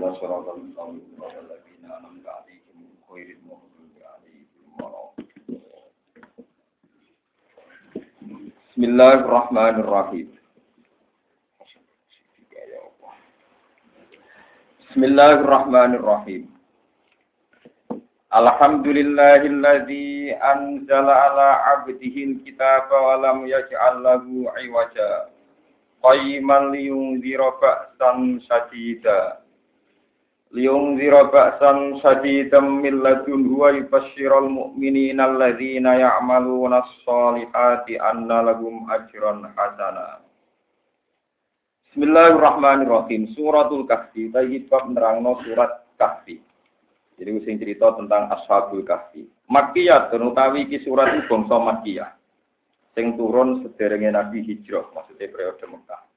Mustaqim. Bismillahirrahmanirrahim. Bismillahirrahmanirrahim. Alhamdulillahilladzi anzala ala 'abdihi al-kitaba wa lam yaj'al lahu 'iwaja. Qayyiman liyunzira. Liung zira ba'san sadidam min ladun huwa yubashiral mu'minina alladhina ya'maluna as-salihati anna lagum ajran hasana. Bismillahirrahmanirrahim. Suratul Kahfi. Tadi bab nerangno surat Kahfi. Jadi sing cerita tentang Ashabul Kahfi. Makkiyah utawi ki surat bangsa Makkiyah. Sing turun sederenge Nabi Hijrah, maksudnya periode Mekah.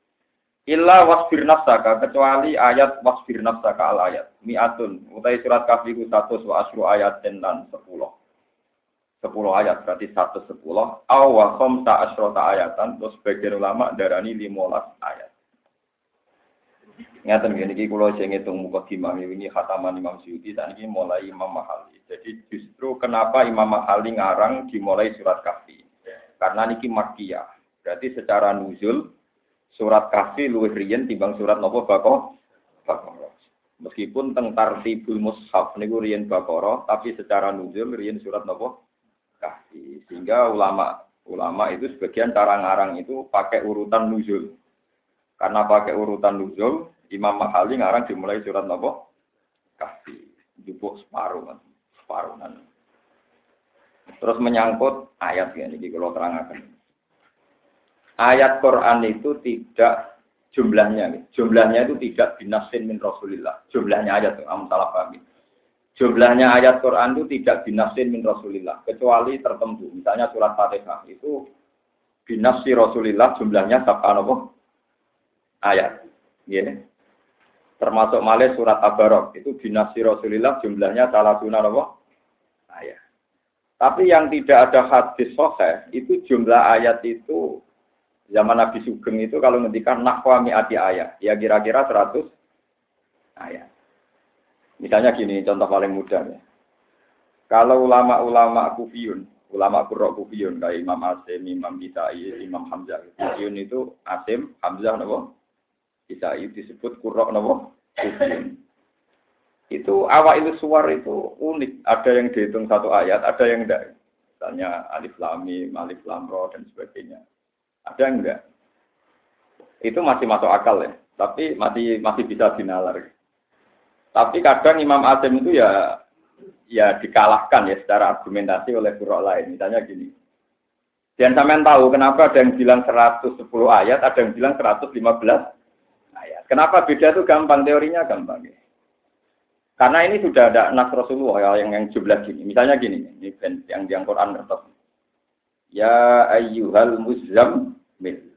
Illa wasfir nafsaka kecuali ayat wasfir nafsaka al ayat. Mi'atun. Utai surat ku 100 wa asru ayat dan 10. 10 ayat berarti 110. Aw wa khamsa asrota ayatan. Terus sebagian ulama darani 15 ayat. Ngeten gini, iki kula sing ngitung muka imam ini khataman Imam Syuuti dan ini mulai Imam Mahali. Jadi justru kenapa Imam Mahali ngarang dimulai surat Kahfi? Karena niki Makkiyah. Berarti secara nuzul surat Kahfi luwih riyen timbang surat nopo. Baqarah. Meskipun teng tartibul mushaf niku riyen Baqarah, tapi secara nuzul riyen surat nopo Kahfi. Sehingga ulama ulama itu sebagian cara ngarang itu pakai urutan nuzul. Karena pakai urutan nuzul, Imam Mahali ngarang dimulai surat nopo Kahfi. Jupuk separuh. Separuh kan. Terus menyangkut ayat ya ini kalau terangkan. Ayat Quran itu tidak jumlahnya, jumlahnya itu tidak binasin min Rasulillah. Jumlahnya ayat kamu salah paham. Jumlahnya ayat Quran itu tidak binasin min Rasulillah, kecuali tertentu. Misalnya surat Fatihah itu binasi Rasulillah jumlahnya sabka apa? Ayat. Ya. Termasuk malih surat Tabarok itu binasi Rasulillah jumlahnya salah sunnah apa? Ayat. Tapi yang tidak ada hadis soheh, itu jumlah ayat itu zaman Nabi Sugeng itu kalau ngendikan nakwa mi'ati ayat, ya kira-kira 100 ayat. Misalnya gini, contoh paling mudah ya. Kalau ulama-ulama kufiyun, ulama kurok kufiyun, kayak Imam Asim, Imam Bisai, Imam Hamzah. Kufiyun itu Asim, Hamzah, nabo? Bisai disebut kurok, nabo? Kufiyun. Itu awal itu suar itu unik. Ada yang dihitung satu ayat, ada yang enggak. Misalnya alif lamim, alif lamro, dan sebagainya. Ada enggak? Itu masih masuk akal ya. Tapi masih masih bisa dinalar. Tapi kadang Imam Azim itu ya ya dikalahkan ya secara argumentasi oleh buruk lain. Misalnya gini. Dan sampean tahu kenapa ada yang bilang 110 ayat, ada yang bilang 115 ayat. Kenapa beda itu gampang, teorinya gampang ya. Karena ini sudah ada nas Rasulullah ya, yang yang jumlah gini. Misalnya gini, ini yang di Quran tetap. Ya ayyuhal muzammil.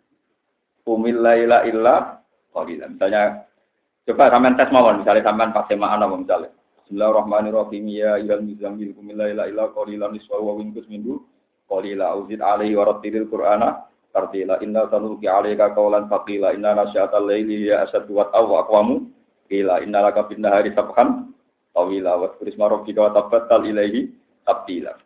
Umil laila illa qalila. Misalnya coba sampean tes mawon misalnya sampean pas semaan apa misalnya. Bismillahirrahmanirrahim ya ayyuhal muzammil umil laila illa qalilan niswa wa winkus minhu qalila uzid alaihi wa rattilil qur'ana tartila inna sanulqi alaika qawlan faqila inna nasyatal laili ya asadu wa aqwamu Ila innalaka bin nahari sabhan tawila wa kurisma rabbika wa tabattal ilaihi tabtila.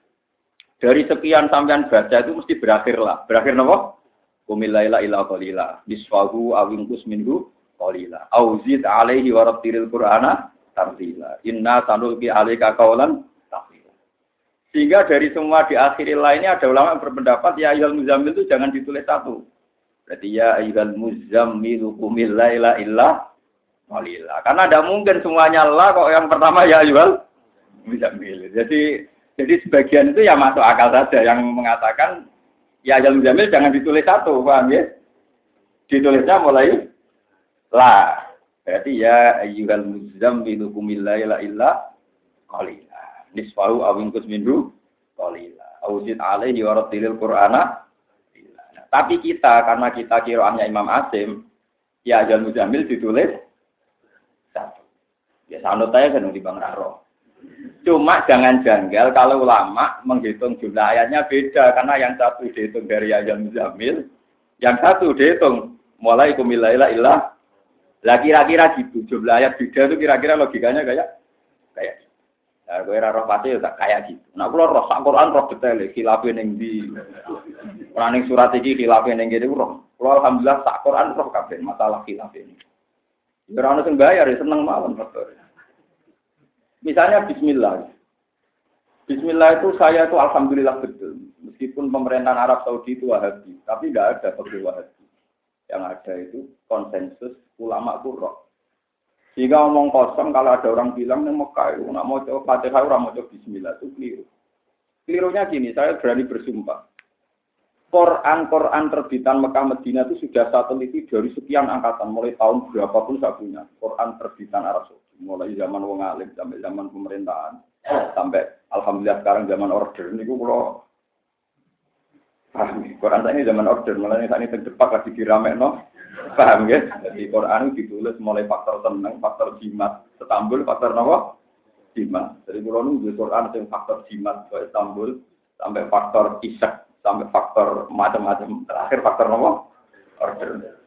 Dari sekian sampean baca itu mesti berakhir lah. Berakhir napa? Kumilaila ila qalila. Awingkus minhu qalila. Auzid alaihi wa rattilil qur'ana tartila. Inna sanulqi alaika qawlan taqila. Sehingga dari semua di akhir lainnya ada ulama yang berpendapat ya ayyuhal muzammil itu jangan ditulis satu. Berarti ya ayyuhal muzammil qumil laila illa Walillah. Karena tidak mungkin semuanya lah kok yang pertama ya bisa milih. Jadi jadi sebagian itu ya masuk akal saja yang mengatakan ya jalan jamil jangan ditulis satu, paham ya? Ditulisnya mulai lah. Berarti ya ayyuhal muzammilu kumilla ila illa qalila. Nisfahu awingkus minhu qalila. Ausid alaihi wa rattilil qur'ana tapi kita karena kita kiroannya Imam Asim, ya jalan muzamil ditulis satu. Ya sanut saya kan di Bang Raro. Cuma jangan janggal kalau ulama menghitung jumlah ayatnya beda karena yang satu dihitung dari ayat muzamil, yang satu dihitung mulai kumilaila ilah Lah kira-kira gitu, jumlah ayat beda itu kira-kira logikanya kayak kayak. Nah, gue roh pasti tak kayak gitu. Nah, kalau roh sak Quran roh detail, khilafin yang di, ning surat ini khilafin yang gitu roh. Kalau alhamdulillah sak Quran roh kabeh masalah khilafin. Ora ono sing bayar ya seneng mawon faktor. Misalnya Bismillah. Bismillah itu saya itu alhamdulillah betul. Meskipun pemerintahan Arab Saudi itu Wahabi, tapi nggak ada fakir Wahabi. Yang ada itu konsensus ulama kurok. Jika ngomong kosong kalau ada orang bilang nih Mekah itu nak mau coba Fatihah orang mau coba Bismillah itu keliru. Kelirunya gini, saya berani bersumpah. Quran-Quran terbitan Mekah Medina itu sudah saya teliti dari sekian angkatan, mulai tahun berapapun saya punya. Quran terbitan Arab Saudi, mulai zaman wong alim sampai zaman pemerintahan, sampai alhamdulillah sekarang zaman order ini kalau paham ya? Quran ini zaman order, malah ini ini terdepak lagi dirame no, paham ya? Jadi Quran ditulis mulai faktor tenang, faktor jimat, Istanbul, faktor nopo, jimat. Jadi kalau nunggu Quran yang faktor jimat, Istanbul, sampai faktor isak, sampai faktor macam-macam. Terakhir faktor nomor order.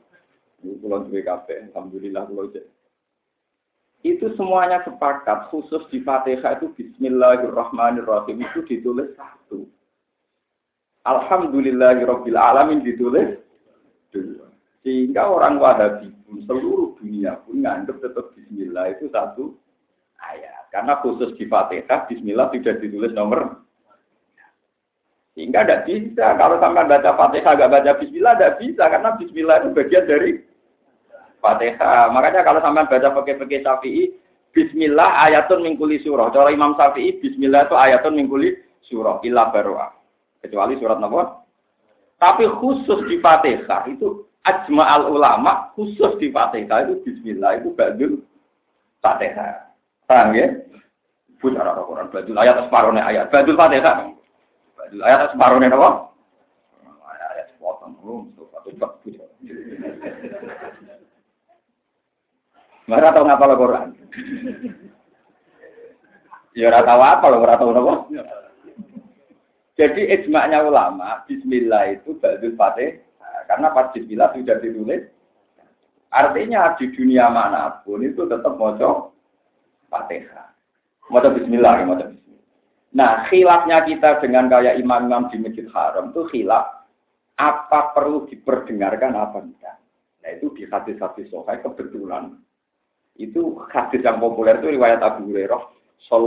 Ini pulau duwe kafe, alhamdulillah cek. Itu semuanya sepakat, khusus di Fatihah itu Bismillahirrahmanirrahim itu ditulis satu. Alhamdulillahirabbil alamin ditulis dua. Sehingga orang Wahabi pun seluruh dunia pun nganggap tetap Bismillah itu satu ayat. Karena khusus di Fatihah Bismillah tidak ditulis nomor sehingga tidak bisa. Kalau sampai baca Fatihah nggak baca Bismillah, tidak bisa. Karena Bismillah itu bagian dari Fatihah. Makanya kalau sampai baca pakai-pakai Syafi'i, Bismillah ayatun mingkuli surah. Cara Imam Syafi'i, Bismillah itu ayatun mingkuli surah. Ilah baruah. Kecuali surat nomor. Tapi khusus di Fatihah itu ajma al ulama khusus di Fatihah itu Bismillah itu badul Fatihah. Paham ya? Punya orang Quran badul ayat separuhnya ayat badul Fatihah. Ayat separuh nih apa? Ayat sepotong belum, satu bab Mereka tahu ngapa lo Quran? Ya ora tahu apa lo, ora tahu apa. Jadi ijma'nya ulama, Bismillah itu Ba'dul Fatih, karena pas Bismillah sudah ditulis, artinya di dunia mana pun itu tetap moco Fatihah. Moco Bismillah, ya moco Bismillah. Nah, khilafnya kita dengan kayak imam-imam di Masjid Haram itu khilaf apa perlu diperdengarkan apa tidak. Nah, itu di hadis-hadis sokai kebetulan. Itu hadis yang populer itu riwayat Abu Hurairah.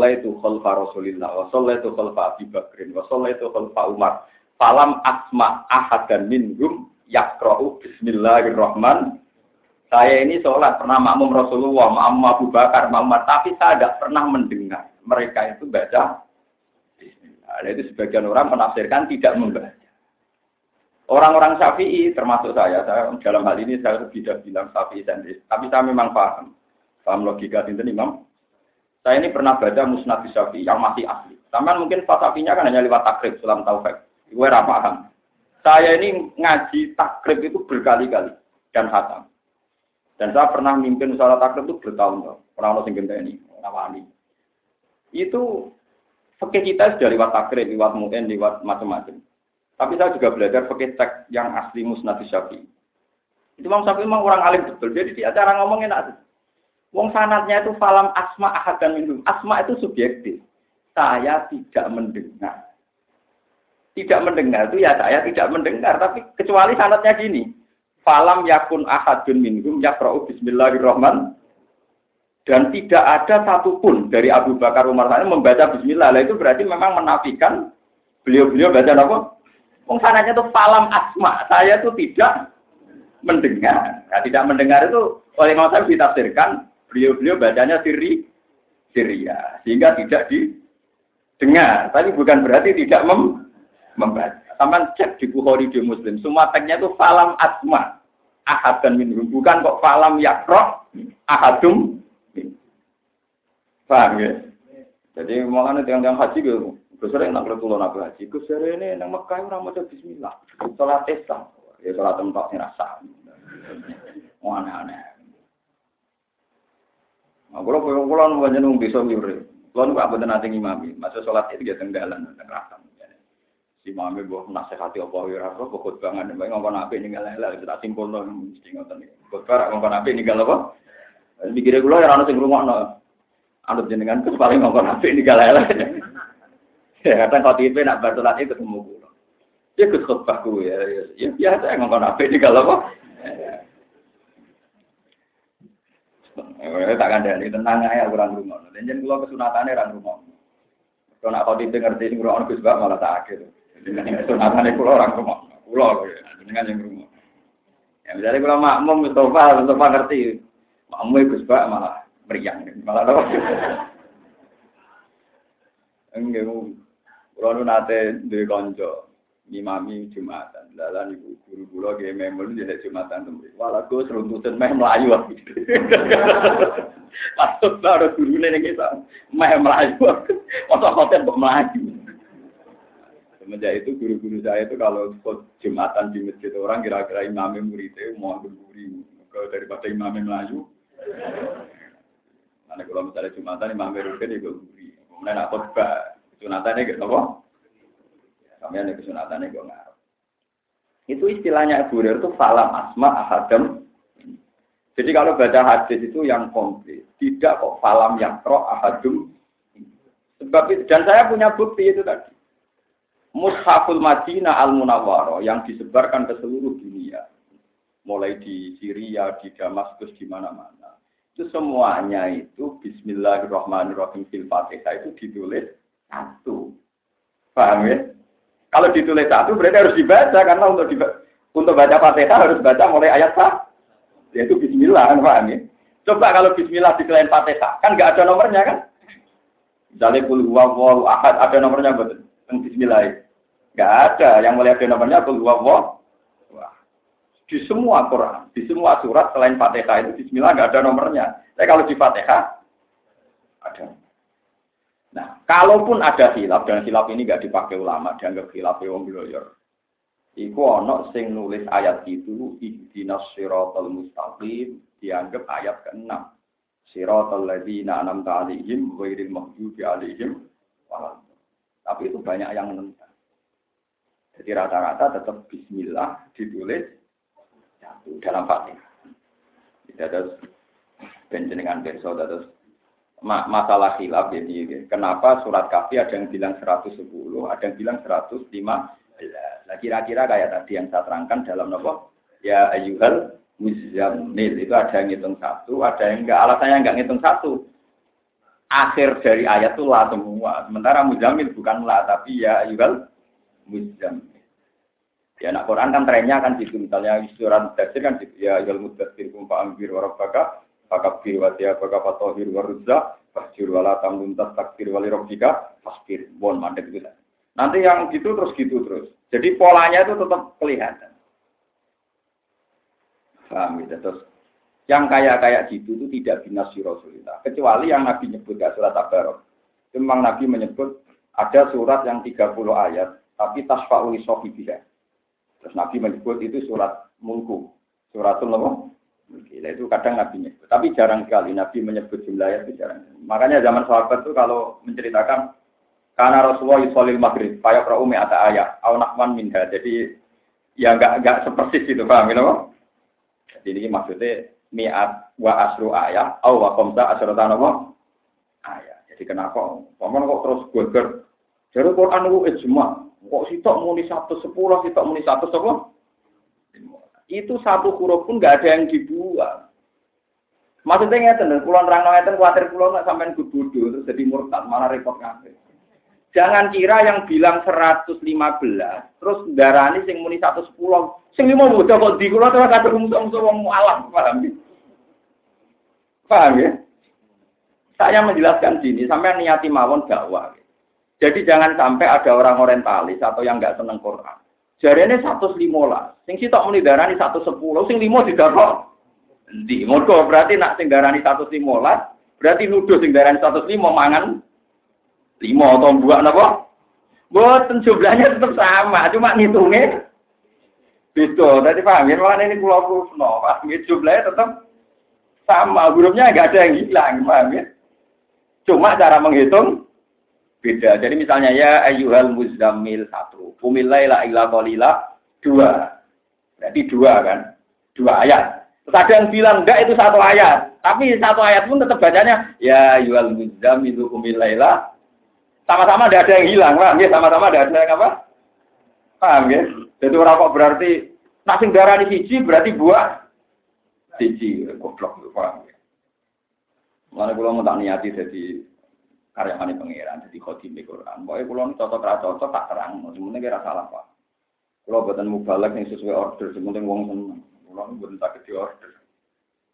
itu khalfa Rasulillah, wa itu khalfa Abi Bakrin, wa itu khalfa Umar. Falam asma ahad dan minhum yakra'u bismillahirrahman. Saya ini sholat pernah makmum Rasulullah, makmum Abu Bakar, makmum Umar, tapi saya tidak pernah mendengar mereka itu baca Nah, itu sebagian orang menafsirkan tidak membaca. Orang-orang Syafi'i termasuk saya, saya dalam hal ini saya tidak bilang Syafi'i sendiri, tapi saya memang paham, paham logika itu Imam. Saya ini pernah baca Musnad Syafi'i yang masih asli. Sama mungkin Pak Syafi'inya kan hanya lewat takrib sulam taufik. Gue paham. Saya ini ngaji takrib itu berkali-kali dan hatam. Dan saya pernah mimpin sholat takrib itu bertahun-tahun. Pernah orang ini, nawani. Itu Fakih kita sudah lewat takrib, lewat mungkin, lewat macam-macam. Tapi saya juga belajar fakih teks yang asli musnad syafi'i. Itu Imam Syafi'i memang orang alim betul. Jadi di acara ngomong enak. Wong sanatnya itu falam asma ahad dan minum. Asma itu subjektif. Saya tidak mendengar. Tidak mendengar itu ya saya tidak mendengar. Tapi kecuali sanatnya gini. Falam yakun ahadun minhum yakra'u bismillahirrahmanirrahim dan tidak ada satupun dari Abu Bakar Umar saya membaca Bismillah. Lah itu berarti memang menafikan beliau-beliau baca apa? Wong sananya itu falam asma. Saya itu tidak mendengar. Nah, tidak mendengar itu oleh Imam ditafsirkan beliau-beliau bacanya siri Syria sehingga tidak didengar. Tapi bukan berarti tidak mem membaca. Taman cek di Bukhari di Muslim. Semua teksnya itu falam asma. Ahad dan minum. Bukan kok falam yakro ahadum Paham ya? Jadi makanya tiang-tiang haji gitu. Gue sering nak keluar nak haji. Gue sering ini nang Mekah orang mau Bismillah. Sholat Islam. Ya sholat rasa. Mau aneh-aneh. Nah, kalau kalau kalau nunggu nunggu bisa nyuri. Kalau nunggu apa nanti ngimami. Masuk sholat itu dia tenggalan, tenggelam. Si mami buah nasihati apa ya ora kok khotbangan mbak ngomong apa ini lele tak simpul to mesti ngoten iki. Khotbah ngomong apa ini apa? Mikire kula ya ana sing ngrungokno. Anut jenengan terus paling ngomong apa ini lele. Ya kadang khotibe nak batulan itu ketemu kula. Ya ikut khotbahku ya. Ya biasa ngomong apa ini apa? Eh, tak kandani tenang aja kurang rumah. Dan jangan kalau kesunatannya orang rumah. Kalau nak kau tidak ngerti sing rumah Gus malah tak akhir. Kesunatannya kulo orang rumah. Kulo dengan yang rumah. Ya misalnya kalau makmum Mustafa, Mustafa ngerti. Makmum Gus malah meriang, malah apa? Enggak, kulo nu di konco ngimami Jumatan. Lalan ibu guru kula ge memel jadi Jumatan tembe. Walah go seruntutan meh melayu aku. Masuk baru guru ning kita meh melayu. Masa hotel kok melayu. Semenjak itu guru-guru saya itu kalau Jumatan di masjid orang kira-kira imamnya muridnya mau guri kalau daripada imamnya melayu. Karena kalau misalnya Jumatan imamnya rugen ya guri. Kemudian nak khotbah Jumatannya gitu apa? Kami ada kesunatannya gue ngarep. Itu istilahnya Abu Hurairah itu falam asma ahadam. Jadi kalau baca hadis itu yang komplit, tidak kok falam yang pro ahadum. Sebab itu, dan saya punya bukti itu tadi. Mushaful Madinah al Munawwaro yang disebarkan ke seluruh dunia, mulai di Syria, di Damaskus, di mana-mana. Itu semuanya itu Bismillahirrahmanirrahim fil Fatihah itu ditulis satu. Paham ya? Kalau ditulis satu berarti harus dibaca karena untuk dibaca, untuk baca Fatihah harus baca mulai ayat sah, yaitu Bismillah, kan paham ya? Coba kalau Bismillah di selain Fatihah, kan nggak ada nomornya kan? Misalnya kul huwallahu ahad ada nomornya betul, Bismillah. Nggak ada, yang mulai ada nomornya kul huwallahu di semua Quran, di semua surat selain Fatihah itu Bismillah nggak ada nomornya. Tapi kalau di Fatihah ada. Kalaupun ada hilaf dan hilaf ini nggak dipakai ulama, dianggap hilaf wong lawyer. Iku ono sing nulis ayat itu ihdinas siratal mustaqim dianggap ayat ke-6. Siratal ladzina an'amta 'alaihim ghairil maghdubi 'alaihim Tapi itu banyak yang menentang. Jadi rata-rata tetap bismillah ditulis dalam Fatihah. Tidak ada penjenengan besok, terus masalah khilaf jadi kenapa surat kafi ada yang bilang 110, ada yang bilang 115. Nah, kira-kira kayak tadi yang saya terangkan dalam nopo ya ayuhal muzammil itu ada yang ngitung satu, ada yang enggak. Alasannya enggak ngitung satu. Akhir dari ayat itu lah semua. Sementara muzammil bukan lah, tapi ya ayuhal muzammil. Ya, nak Quran kan trennya kan gitu. Misalnya surat tafsir kan gitu. Ya ayuhal mudathir kumpa ambir warabaka fakabir wa tiya baka fatohir wa ruzza fasjur wala tamnun takbir wali robbika fasbir. Bon mandek itu. Nanti yang gitu terus gitu terus. Jadi polanya itu tetap kelihatan. Paham gitu. Terus yang kayak kayak gitu itu tidak binas Rasulullah kecuali yang Nabi nyebut gak surat Tabarok. Memang Nabi menyebut ada surat yang 30 ayat tapi tasfa'uli sohibiha. Terus Nabi menyebut itu surat mulku. Suratul apa Gila itu kadang Nabi nyebut. Tapi jarang sekali Nabi menyebut jumlah ayat itu jarang. Makanya zaman sahabat itu kalau menceritakan karena Rasulullah yusolil maghrib, payah pra'umi ada ayat, nakman minha. Jadi ya enggak enggak sepersis itu, paham ya? Jadi ini maksudnya mi'at wa asru ayat, au wa komsa asratan apa? Ayat. Jadi kenapa? Paman kok terus gue Jadi Quran itu ijma. Kok sitok muni satu sepuluh, sitok muni satu sepuluh? Itu satu huruf pun nggak ada yang dibuang. Maksudnya ngeten, pulau nerang ngeten khawatir pulau nggak sampai bodoh terus jadi murtad malah repot kabeh. Jangan kira yang bilang 115 terus darani sing muni 110. Sing lima muda kok di kula terus kata musuh-musuh wong alam, paham ya? Paham ya? Saya menjelaskan sini sampai niati mawon dakwah. Jadi jangan sampai ada orang orientalis atau yang nggak seneng Quran Jarene 115. Sing sitok muni darani 110, sing limo didarok. Endi? Mergo berarti nak sing darani 115, berarti nuduh sing darani 105 mangan 5 atau buak napa? Boten jumlahnya tetap sama, cuma ngitungnya beda. Tadi paham ya, makanya ini pulau kusno, paham ya, jumlahnya tetap sama, hurufnya nggak ada yang hilang, paham ya? Cuma cara menghitung beda. Jadi misalnya ya ayyuhal muzammil satu, illa qalila dua. Berarti dua kan? Dua ayat. Terus ada yang bilang enggak itu satu ayat. Tapi satu ayat pun tetap bacanya ya ayyuhal muzammil kumilaila sama-sama tidak ada yang hilang, Pak. sama-sama tidak ada yang apa? Paham ya? Jadi orang kok berarti nasi darah di siji berarti buah siji goblok paham ya? Mana kalau mau tak niati jadi karyawan pangeran jadi khotim di Quran. Pokoknya kalau cocok ra cocok tak terang, semuanya kira salah pak. Kalau buatan mubalek yang sesuai order, semuanya wong seneng. Kalau buatan sakit di order.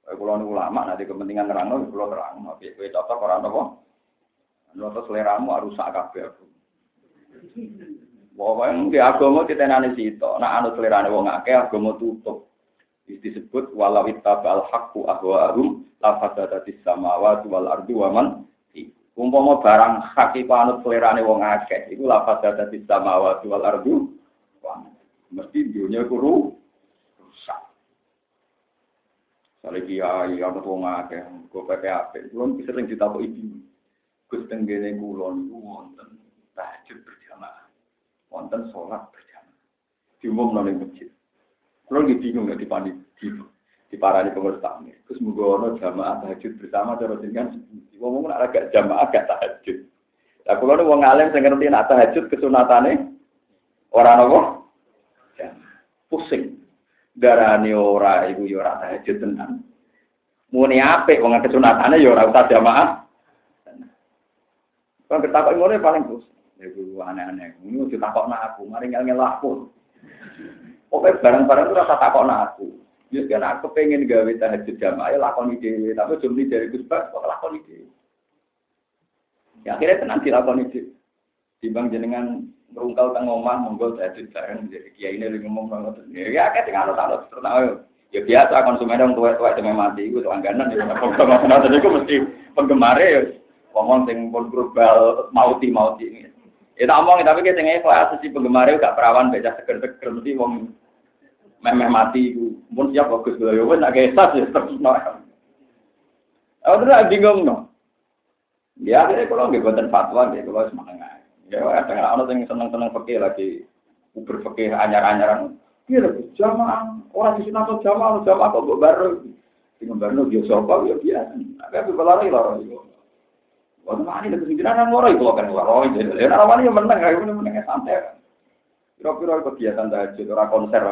Ini ulama nanti kepentingan terang, kalau terang. Tapi kue cocok orang apa? Noto seleramu harus sak kabeh aku. Pokoknya di agama kita nani situ. Nah anu selerane wong akeh agama tutup. Disebut walau ittabal haqqu ahwa'ahum la fasadatis samawati wal ardu wa man Umpama barang hak iku anut selerane wong akeh, iku lafaz dadi samawati wal ardu. Mesti dunia kuru rusak. Sale kiai anut wong akeh, go PPAP, kulon sering ditakoki ibu. Gus tenggene kulon iku wonten tahajud berjamaah. Wonten sholat berjamaah. Diumumno ning masjid. Kulon bingung dipani di parani pengurus takmir. Terus menggono jamaah tahajud bersama cara dengan ngomong nak agak jamaah agak tahajud. Lah kalau nih wong alim sing ngerti nak tahajud kesunatane orang nopo pusing. Darani ora ibu yo ya tahajud tenan. Muni apik wong kesunatane yo ya ora usah jamaah. Kan ketakok ngono ya paling pusing. Ya ibu aneh-aneh. Ini ditakokno aku, mari ngel-ngel aku. Pokoknya barang-barang rasa takokno aku. Ya kan aku pengen gawe tahajud jamaah ya lakoni dhewe, tapi jumlah dari Gus Bas kok lakoni dhewe. Ya akhirnya tenang dilakoni dhewe. Timbang jenengan ngrungkal teng omah monggo tahajud bareng jadi kiai ini lagi ngomong banget. Ya akeh sing anut-anut terus Ya biasa konsumen yang tua-tua itu mati itu langganan ya. Penggemar itu mesti penggemar ya ngomong sing pun global mauti mauti. Ya tak omong tapi kita nggak kelas si penggemar gak perawan baca seger-seger mesti wong memeh mati itu. Pun siap bagus gue ya nak kesas ya terus no aku tuh bingung no. Ya akhirnya kalau nggak buatan fatwa gitu kalau semangat ya ada orang yang seneng seneng pakai lagi uber pakai anyar anyaran iya jamaah. Orang di sini atau jamaah? Jamaah kok baru? Dengan baru dia siapa ya biasa. Tapi berlari lari Wah, mana ini kesimpulan orang orang itu kan orang itu. Ya, orang yang menang, kayak menang santai. Kira-kira kegiatan tahajud, orang konser,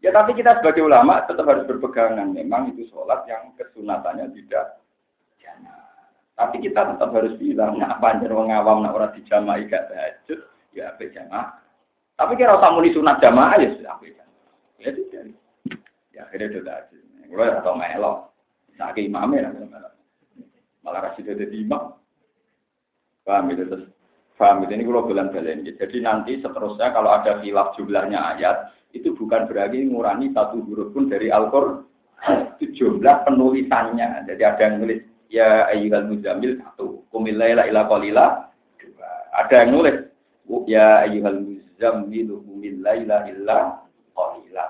Ya tapi kita sebagai ulama tetap harus berpegangan. Memang itu sholat yang kesunatannya tidak. Tapi kita tetap harus bilang, nah panjang wong awam nak orang dijamaah gak tahajud, ya apa jamaah. Tapi kira usah muni sunat jamaah ya sudah apa jamaah. Ya tidak. Ya akhirnya itu tahajud. Gue atau melok. Nah, ke imamnya malah kasih jadi imam. Paham itu terus Paham ini kalau bulan balen. Jadi nanti seterusnya kalau ada khilaf jumlahnya ayat, itu bukan berarti ngurangi satu huruf pun dari Al-Qur'an. Itu jumlah penulisannya. Jadi ada yang nulis ya ayyuhal muzamil satu, kumilaila ila qalila. Ada yang nulis ya ayyuhal muzamil kumilaila illa qalila.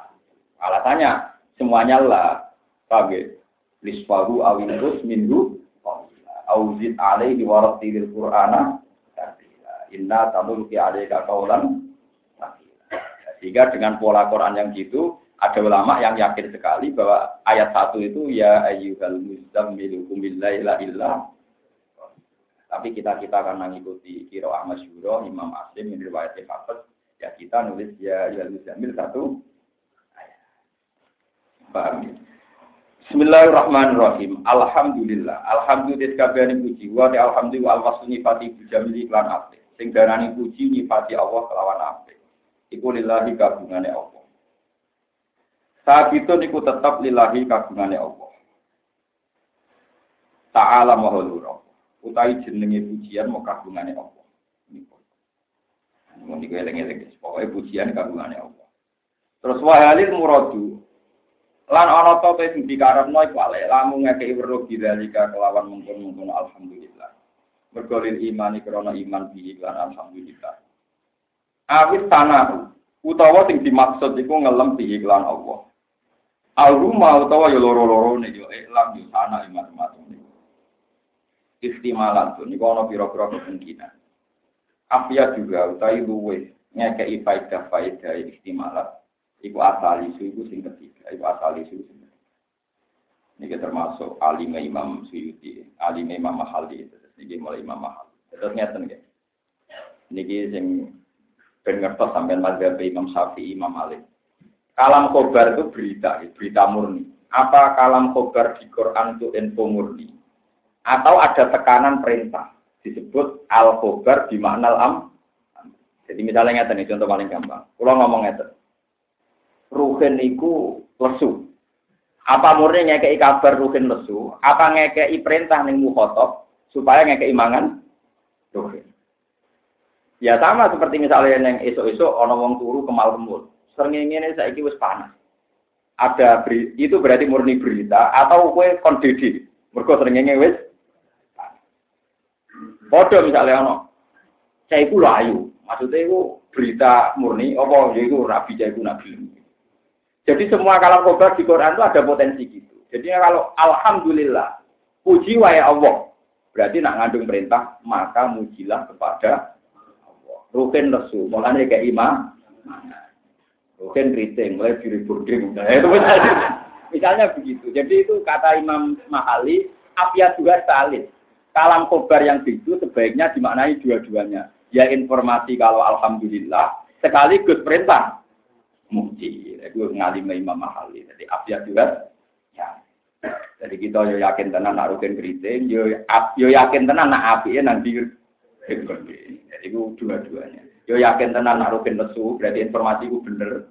Alasannya semuanya lah. Paham ya? Lisfahu awinus qalila. Auzid alaihi warattilil qur'ana Inna tamulki alaika kaulan Sehingga dengan pola Quran yang gitu, ada ulama yang yakin sekali bahwa ayat satu itu ya ayyuhal muzammilu kumillaila illa tapi kita kita akan mengikuti kiro Ahmad Syuro, Imam Asim, yang riwayat Hafiz, ya kita nulis ya ayyuhal muzammil satu. Paham ya? Bismillahirrahmanirrahim. Alhamdulillah. Alhamdulillah puji wa alhamdulillah al wasni fati bujamili lan apik sing darani puji nyifati Allah kelawan apik. Iku lillahi kagungane Allah. Saat itu niku tetap lillahi kagungane Allah. Ta'ala mahalura. Utai jenenge pujian mau kagungane Allah. Niku. Niku eling-eling. Pokoknya pujian kagungane Allah. Terus wahalil muradu. Lan ana ta sing dikarepno iku ale lamun ngekeki weruh bidzalika kelawan mungkon-mungkon alhamdulillah. Mergolin iman krono iman bi iklan alhamdulillah. Awit tanah utawa sing dimaksud iku ngelem bi iklan Allah. Al rumah utawa ya loro-loro nih yo iklan yo tanah iman matu istimalan tuh niku ana pira-pira kemungkinan. Afia juga utawi luwe ngekei faidah faidah istimalat iku asal isu iku sing ketiga iku asal isu ini termasuk alim Imam Suyuti, alim Imam Mahali, ini mulai Imam Mahali. Terus ngeten ya. Niki sing ben ngertos sampean mazhab Imam Syafi'i, Imam Malik. Kalam khobar itu berita, berita murni. Apa kalam khobar di Quran itu info murni? Atau ada tekanan perintah? Disebut al khobar di makna am. Jadi misalnya ngeten contoh paling gampang. Kalau ngomong ngeten. Ruhin itu lesu. Apa murni ngekei kabar ruhin lesu? Apa ngekei perintah ning mukhotob supaya ngekei mangan ruhin? Ya sama seperti misalnya yang esok-esok ono wong turu kemal kemul. Sering ini saya wis panas. Ada beri, itu berarti murni berita atau kue kondisi. Mereka sering wis Bodoh misalnya ono. Saya itu layu. Maksudnya itu berita murni. Apa ya itu nabi, saya itu nabi. Jadi semua kalam kobar di Quran itu ada potensi gitu. Jadi kalau Alhamdulillah, puji wa ya Allah. Berarti nak ngandung perintah, maka mujilah kepada Allah. Rukin lesu, mulanya kayak imam. Rukin keriting, mulai diri burding. Nah, misalnya, begitu. Jadi itu kata Imam Mahali, apiat juga salin. Kalam kobar yang itu sebaiknya dimaknai dua-duanya. Ya informasi kalau Alhamdulillah, sekaligus perintah muji. Itu ngalim Imam Mahali. Jadi abya juga ya. Jadi kita yo yakin tenan nak rugen keriting, yo yo yakin tenan nak api nanti Jadi itu dua-duanya. Yo yakin tenan nak rugen lesu, berarti informasi itu bener.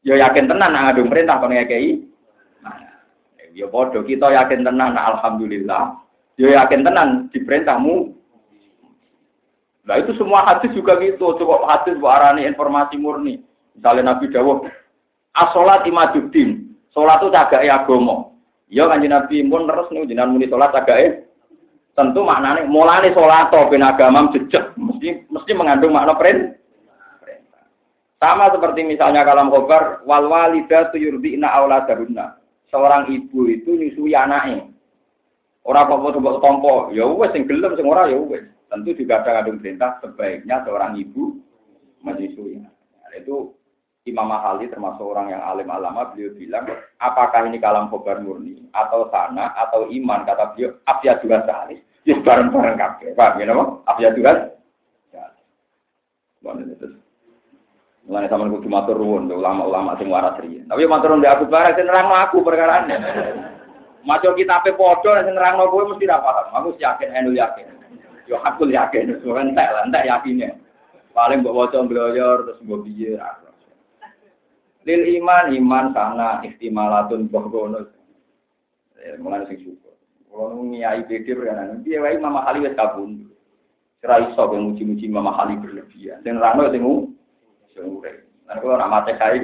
Yo yakin tenan nak ngadung perintah kono ngekei. Nah, yo bodoh kita yakin tenan nak alhamdulillah. Yo yakin tenan diperintahmu Nah itu semua hadis juga gitu, cukup hadis buat arani informasi murni. Misalnya Nabi Dawuh, asolat imaduddin, sholat itu ya agama. Ya kanjeng Nabi pun terus nih jenengan muni sholat cagake tentu maknanya mulane sholat atau ben agama jejak mesti mesti mengandung makna perintah. Sama seperti misalnya kalam khobar wal walida tuyurdina auladarunna. Seorang ibu itu nyusui anaknya. Orang kok mau tompo, ya wes sing gelem sing ora ya wes. Tentu juga ada kandung perintah sebaiknya seorang ibu menyusui. Nah, itu Imam Mahali termasuk orang yang alim alama, beliau bilang, apakah ini kalam khobar murni, atau sana, atau iman, kata beliau, abya juga salis. Ya bareng-bareng kabeh. Paham ya, nama? Abya juga salis. Mulane sama kudu matur nuwun ulama-ulama sing waras riyen. Tapi matur nuwun aku bareng sing nerangno aku perkara ini. Maca kitabe padha sing nerangno kowe mesti ra paham. Aku yakin enu yakin. Yo aku yakin, soalnya entek lah, yakinnya. Paling mbok waca mbloyor terus mbok piye Lil iman iman sana istimalatun bohgono. Ya, mulai sing syukur. Kalau ngiyai PD berkenan, dia wae mama kali wes kabun. Kira iso ben muji-muji mama kali berlebihan. Sing rano sing sing urip. Nah kalau nak mate kai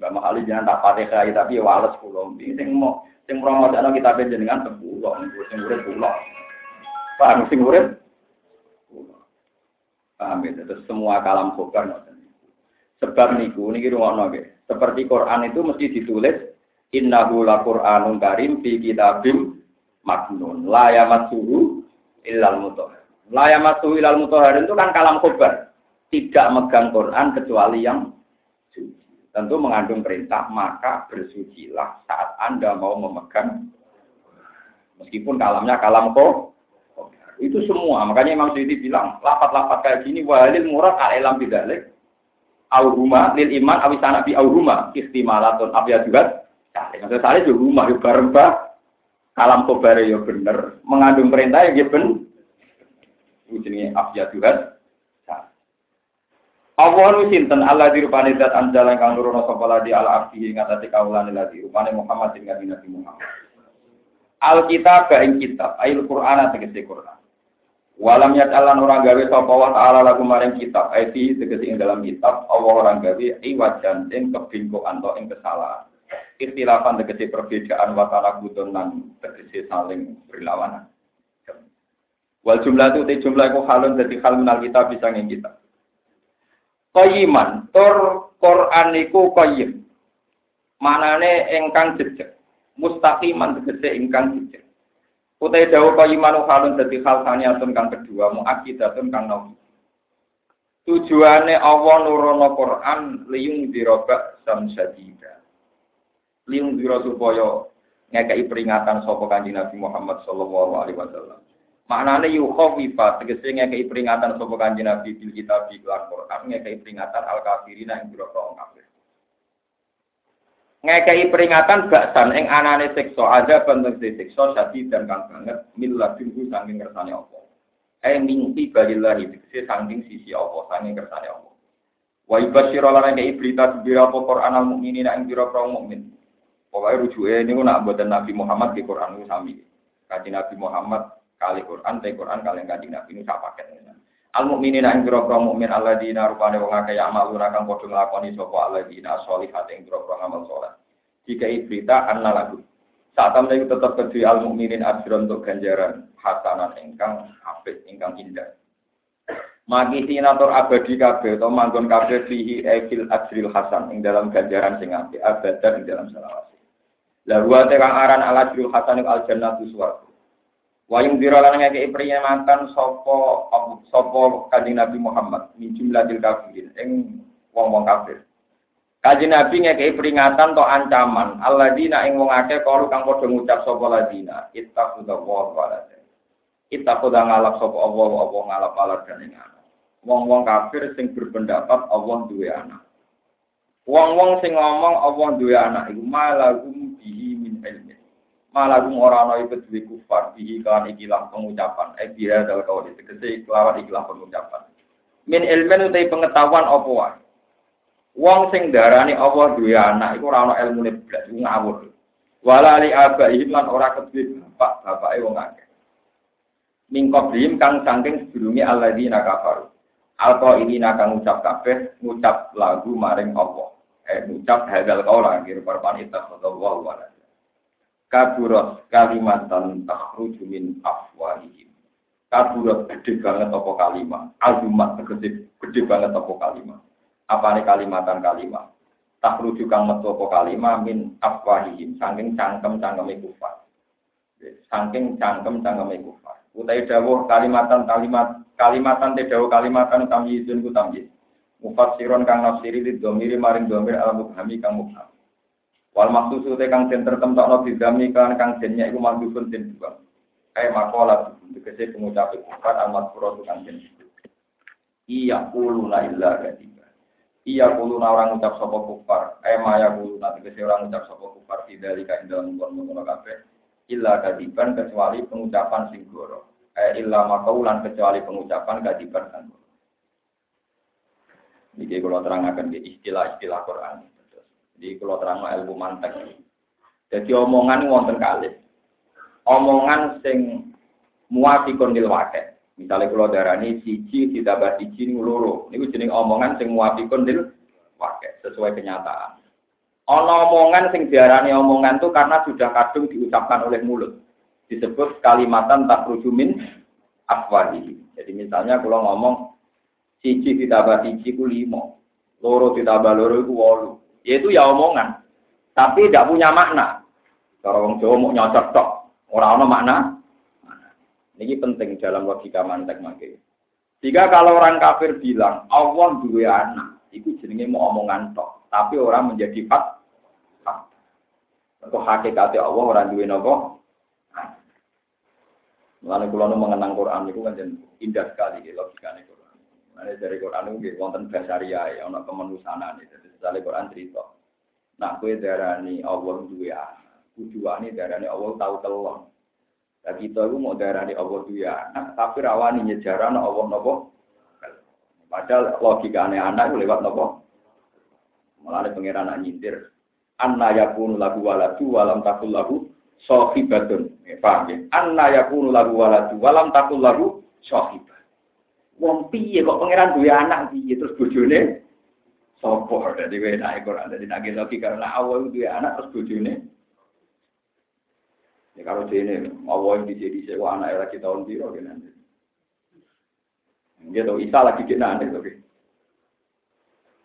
Mbak Mahali jangan tak pate kai tapi ya wales kula. Sing mau sing promosane kita dengan sepuluh, sing urip kula. Paham sing urip? Paham ya, terus semua kalam khobar Sebab niku niki rumono nggih. Seperti Quran itu mesti ditulis innahu laqur'anun karim fi kitabim maknun la yamassuhu illal mutahhar. La yamassuhu illal mutahhar itu kan kalam khobar. Tidak megang Quran kecuali yang suci. Tentu mengandung perintah maka bersucilah saat Anda mau memegang meskipun kalamnya kalam kok itu semua makanya Imam Syuuti bilang lapat-lapat kayak gini walil murad al-ilam bidalik auhuma lil iman awisana bi auhuma istimalatun abya juga. Maksudnya salih juga rumah yuk bareng kalam kobare ya bener. Mengandung perintah ya ben jenenge abya juga Allah nu sinten? Allah di rupane zat anjala kang nurono sapa ladi ala abdihi ngatasi kaulane ladi rupane Muhammad ing Nabi Muhammad. Alkitab ing kitab ayil Qur'an tegese Qur'an Walam yatalan orang gawe sapa wa ta'ala lagu maring kitab aiti tegese ing dalam kitab Allah orang gawe iwajan ing kebingkokan atau ing kesalahan. Ikhtilafan tegese perbedaan wa ta'ala tegese saling berlawanan. Wal jumlah itu te jumlah iku halun dadi hal minal kitab bisa ing kitab. Qayyiman tur Quran iku qayyim. Manane ingkang jejeg. Mustaqiman tegese ingkang jejeg. Utai dawu iman halun dadi hal saniatun kang kedua muakidatun kang nabi. Tujuane Allah nurono Quran liyung diroba sam sadida. Liyung diro supaya ngekei peringatan sapa kanjeng Nabi Muhammad sallallahu alaihi wasallam. Maknane yukhawifa tegese ngekei peringatan sapa kanjeng Nabi bil kitab lan Quran ngekei peringatan al kafirina ing biro kafir ngekei peringatan baksan ing anane siksa ada bentuk siksa sadi dan kang banget miladunhu saking kersane Allah eh mimpi balillahi dikse saking sisi Allah saking kersane Allah wa ibasyir lan ngekei berita sebira apa Quran al mukminin ing biro pro mukmin? Pokoke rujuke niku nak mboten Nabi Muhammad di Quran sami. Kanjeng Nabi Muhammad kali Quran te Quran kali kanjeng Nabi ini sak paket Al mukminin ing pira-pira mukmin alladzina rupane wong akeh amaluna kang padha nglakoni sapa alladzina sholihat ing pira-pira amal saleh. Jika berita anna lagu. Saat itu tetap kedua al mukminin ajron untuk ganjaran hasanan ingkang apik ingkang indah. Magi sinator abadi kabeh atau manggon kabeh fihi ekil ajril hasan ing dalam ganjaran sing apik abadan ing dalam selawase. Lalu ate kang aran al ajril hasan al jannatu swarga. Wayung dira lan ngekeki peringatan sapa sapa Kanjeng Nabi Muhammad min jumlatil kafirin ing wong-wong kafir. Kaji Nabi ngekei peringatan atau ancaman. Alladzina ing wong akeh kalu kang padha ngucap sapa ladina. Ittaquda wa. Ittaquda ngalap sapa Allah Allah ngalap alat dan ing anak. Wong-wong kafir sing berpendapat Allah duwe anak. Wong-wong sing ngomong Allah duwe anak iku malagum malah ora ana iku kufar bihi kan ikilah pengucapan. Eh biha dal kau tegese kelawan ikilah pengucapan. Min ilmen utai pengetahuan apa wae? Wong sing darani Allah duwe anak iku ora ana ilmune blas ngawur. Wala li abaihim lan ora kedue bapak bapake wong akeh. Mingkop dim kang saking sedurunge alladzina kafaru. Alqa ini nakang ngucap kabeh ngucap lagu maring Allah. Eh ngucap hadal kaula kira parpan ittakhadallahu wa kaburat kalimatan takhruju min afwahihim. Kaburat gede banget apa kalimat azumat gede gede banget apa kalimat apa nih kalimatan kalimat takhruju kang metu kalimat min afwahihim. Saking cangkem cangkeme kufar saking cangkem cangkeme kufar. Utai dawuh kalimatan kalimat kalimatan te dawuh kalimatan tamyizun ku tamyiz. Mufassiron kang nafsiri di domiri maring domir al mubhami kang mubham Wal maksusu te kang den tertemtokno bidami kan kang dennya iku mandhupun den buang. Kae makola tegese pengucap kufar amat pura kang den. Iya kulu la illa kadiba. Iya kulu orang ucap sapa kufar. Eh maya kulu nanti tegese orang ucap sapa kufar tidak lika dalam kono kabeh. Illa kadiban kecuali pengucapan sing goro. Eh illa makaulan kecuali pengucapan kadiban kan. Ini kalau terangkan istilah-istilah Quran. Di kalau terang ilmu mantek. Jadi omongan wonten kali. Omongan sing muafikun lil wakil. Misalnya kalau darani siji ditambah siji ini loro. Ini jenis omongan sing muafikun lil wakil. Sesuai kenyataan. Ono omongan sing diarani omongan itu karena sudah kadung diucapkan oleh mulut. Disebut kalimatan tak rujumin afwahi. Jadi misalnya kalau ngomong siji ditambah siji ku limo. Loro ditambah loro itu wolu yaitu ya omongan, tapi tidak punya makna. Kalau orang Jawa mau nyocok tok, orang orang makna. Ini penting dalam logika mantek mangke. Jika kalau orang kafir bilang Allah dua anak, itu jenenge mau omongan tok, tapi orang menjadi fat. Untuk hakikatnya Allah orang dua nopo. Kula nu mengenang Quran itu kan indah sekali logikane Quran. Mulane dari Quran itu wonten basaria ya ana kemanusiaan itu. Misalnya Quran cerita. Nah, kue darani Allah dua anak. Tujuannya darani Allah tahu telon. Dan kita itu mau darani Allah dua anak, tapi rawani nyejaran Allah nopo. Padahal logika aneh anak itu lewat nopo. Malah ada pengiran anak nyindir. Anna yakunu lagu waladu walam takul lagu sohibatun. Ya, paham ya? Anna yakunu lagu waladu walam takul lagu sohibat. Wong piye kok pangeran dua anak piye terus bojone Sopo dari wena Quran dari nagi lagi karena awal itu anak terus bujune. Ya kalau ini awal di sini sewa anak lagi tahun biru kan nanti. Dia tahu Isa lagi kena nanti tapi.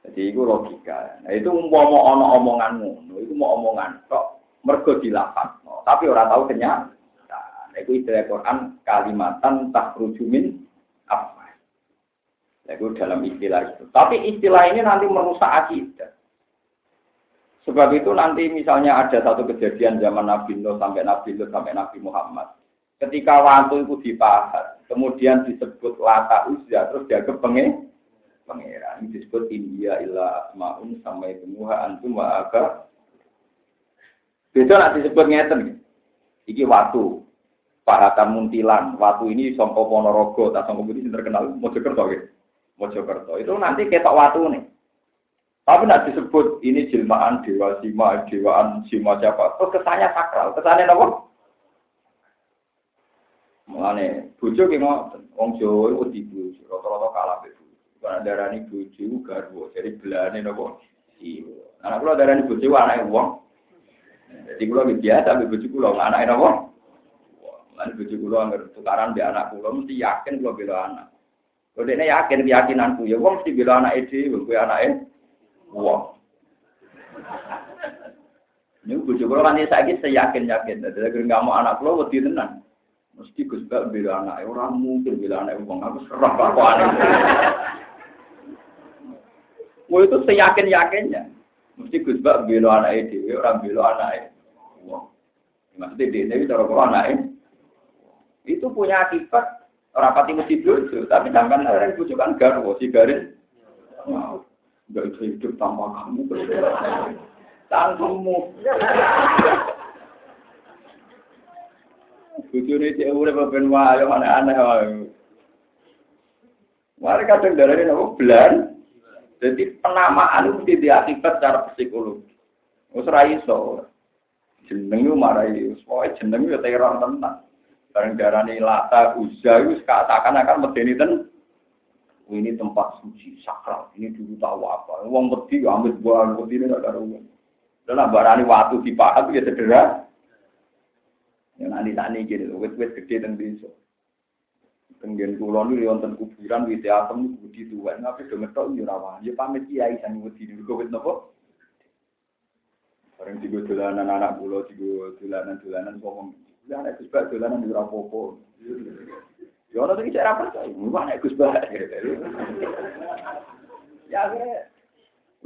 Jadi itu logika. Nah itu mau ono omonganmu, itu mau omongan kok mergo dilapat. Tapi orang tahu kenyang. Nah, Itu istilah Quran kalimatan tak min apa. Itu dalam istilah itu. Tapi istilah ini nanti merusak akidah. Sebab itu nanti misalnya ada satu kejadian zaman Nabi Nuh sampai Nabi Nuh sampai Nabi Muhammad. Ketika waktu itu dibahas, kemudian disebut lata uzza, terus dia kepengen pangeran disebut India illa asmaun sampai temuha antum wa aga. Beda nak disebut ngeten. Iki watu. Pahatan muntilan. Watu ini songko Ponorogo, tak songko ini terkenal Mojokerto gitu. Mojokerto. Itu nanti ketok watu nih. Tapi nak disebut ini jelmaan dewa sima, dewaan sima siapa. Terus kesannya sakral. Kesannya apa? Mulane bojo ki. Wong Jawa wedi bojo, rata-rata kalah be Karena darah ini bojo garwo, jadi belane nopo. Iya. Anak darah ini bojo anake wong. Jadi kula biasa ambek bojo kula anake nopo. Lan bojo kula anggar tukaran be anak kula mesti yakin kula bela anak. Kalau dia yakin keyakinanku ya, wong mesti bela anak itu, gue anaknya, wong. Ini bojo kula kan saya yakin yakin, jadi nggak mau anak kula wedi tenan. Mesti Gus Bak bela anak, orang mungkin bela anak wong aku serah kok aneh. Wah itu seyakin yakinnya. Mesti Gus Bak bela anak itu, orang bela anak Wah, maksudnya dia itu cara kalau anak itu punya akibat rapati mesti bojo, tapi sampai orang bojo kan garwo si garis. Enggak itu hidup tanpa kamu. Tanpamu. Bojone cek urip ben wae aneh-aneh wae. Mari kadang darane nopo belan. Jadi penamaan itu tidak akibat secara psikologi. Ra iso. Jeneng yo marai, pokoke jeneng yo teror tenan. Bareng darani lata uza itu seakan-akan medeni ten. Ini tempat suci sakral. Ini dulu tahu apa. Wong wedi ambil buah wedi ini gak ada uang. Dan barani waktu dipahat ya sederhana. Yang nanti tani gini, wet-wet gede dan bisa. Tenggen kulon itu wonten kuburan wite atom budi tuan, tapi do ngetok yo rawan. Yo pamit kiai sang wedi niku wit napa? Bareng tiga dolanan anak kula, tiga dolanan-dolanan ngomong, "Ya anak Gus Bak dolanan yo ora apa-apa." Ya ora iki cara percaya, "Wah anak Gus Bak." Ya kira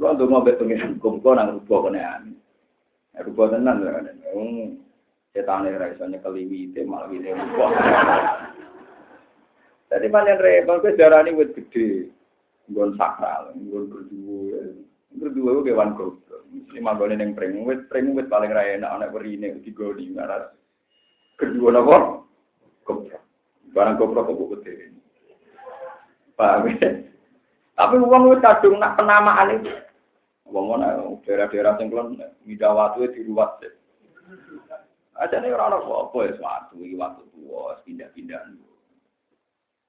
Kulo ndonga mbek pengen kumpul nang rupa kene. Rupa tenan lho. Setan ora iso nyekeli wite malah wite rupa. Jadi panen repot, gue darah ini wet gede, gon sakral, gon berdua, berdua gue kewan goblok. Ini manggone neng pring, wet pring wet paling raya enak anak berine, tiga di ngaras. Kedua nopo, goblok. Barang goblok kok gede. Paham ya? Tapi uang wet kadung nak penamaan itu. Uang mana daerah-daerah yang kelon, midawatu di ruwat. Aja nih orang apa ya suatu, waktu tua, pindah-pindah.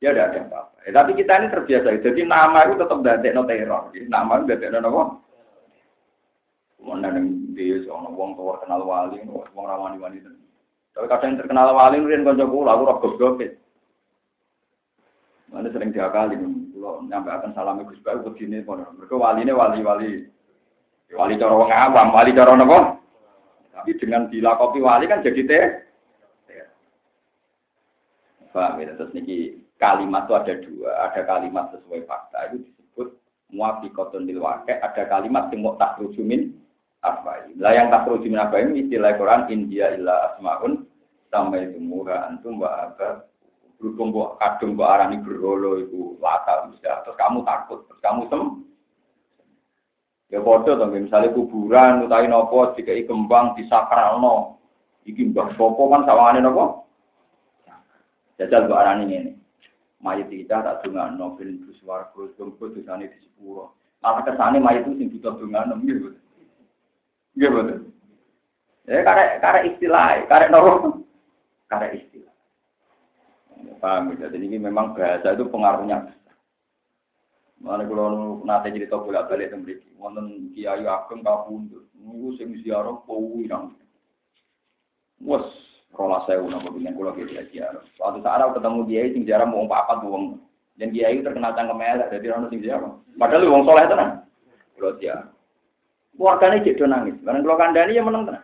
Ya tidak ada apa-apa. Ya, tapi kita ini terbiasa. Jadi nama itu tetap dadek no teror. Nama itu dadek no apa? Mana yang dia seorang wong tua kenal wali, wong ramani wali Tapi kadang terkenal wali, kemudian konco kula, aku rokok gobet. Mana sering diakali, kalau nyampe akan salam Gus Bayu begini, mereka wali ini wali-wali, wali cara wong awam, wali cara apa? Tapi dengan dilakopi wali kan jadi teh. Paham ya, terus niki kalimat itu ada dua, ada kalimat sesuai fakta itu disebut muafiqatun lil ada kalimat yang mau takrujumin apa ini. Lah yang takrujumin apa ini istilah Quran India illa asmaun sampai semua antum wa apa berhubung buat kadung buat arani berolo itu lata bisa. Terus kamu takut terus kamu sem. Ya bodoh dong misalnya kuburan utai nopo jika kembang di sakralno iki mbah sopo kan sawangane nopo jajal buat arani ini mayat kita tak dengar novel itu suaraku tunggu sana di sepuro. Malah ke sana mayat itu sing butuh dengar gitu betul ya karena karena istilah karena normal karena istilah. Paham ya jadi ini memang bahasa itu pengaruhnya Mana kalau nanti cerita bolak balik tembik, wonten kiai ageng kabundut, nunggu sing ziarah powi nang. Wes rola sewu nopo dengan kulo gitu ya Suatu saat aku ketemu dia sing jarang mau papat wong. Dan dia itu terkenal cangkem elek jadi orang sing jarang. Padahal wong soleh tenan. Kulo dia. Keluarganya jadi nangis. Karena kalau kandani ya menang tenan.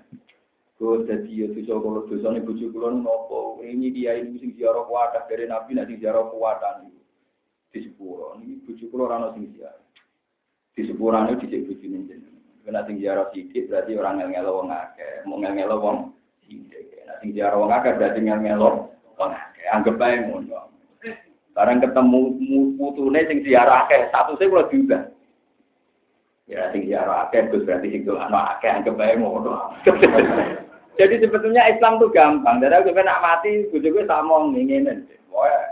Gue jadi ya dosa nih bujuk kulo nopo. ini dia ini sing ziarah kuwadah dari Nabi nek sing ziarah kuwadah niku. Di sepuro niki bojo kula ora ono sing ziarah. Di sepuro niku dicek bojone jenengan. Kena sing ziarah sithik berarti orang ngel-ngelo wong akeh, mau ngel-ngelo wong sithik. Nek sing ziarah wong akeh berarti ngel-ngelo wong akeh. Anggap ae ngono. Barang ketemu putune sing ziarah akeh, statusé kula juga. Ya sing ziarah akeh berarti sing dolan akeh anggap. Jadi sebetulnya Islam tuh gampang. Jadi aku nak mati, gue tak mau nginginin.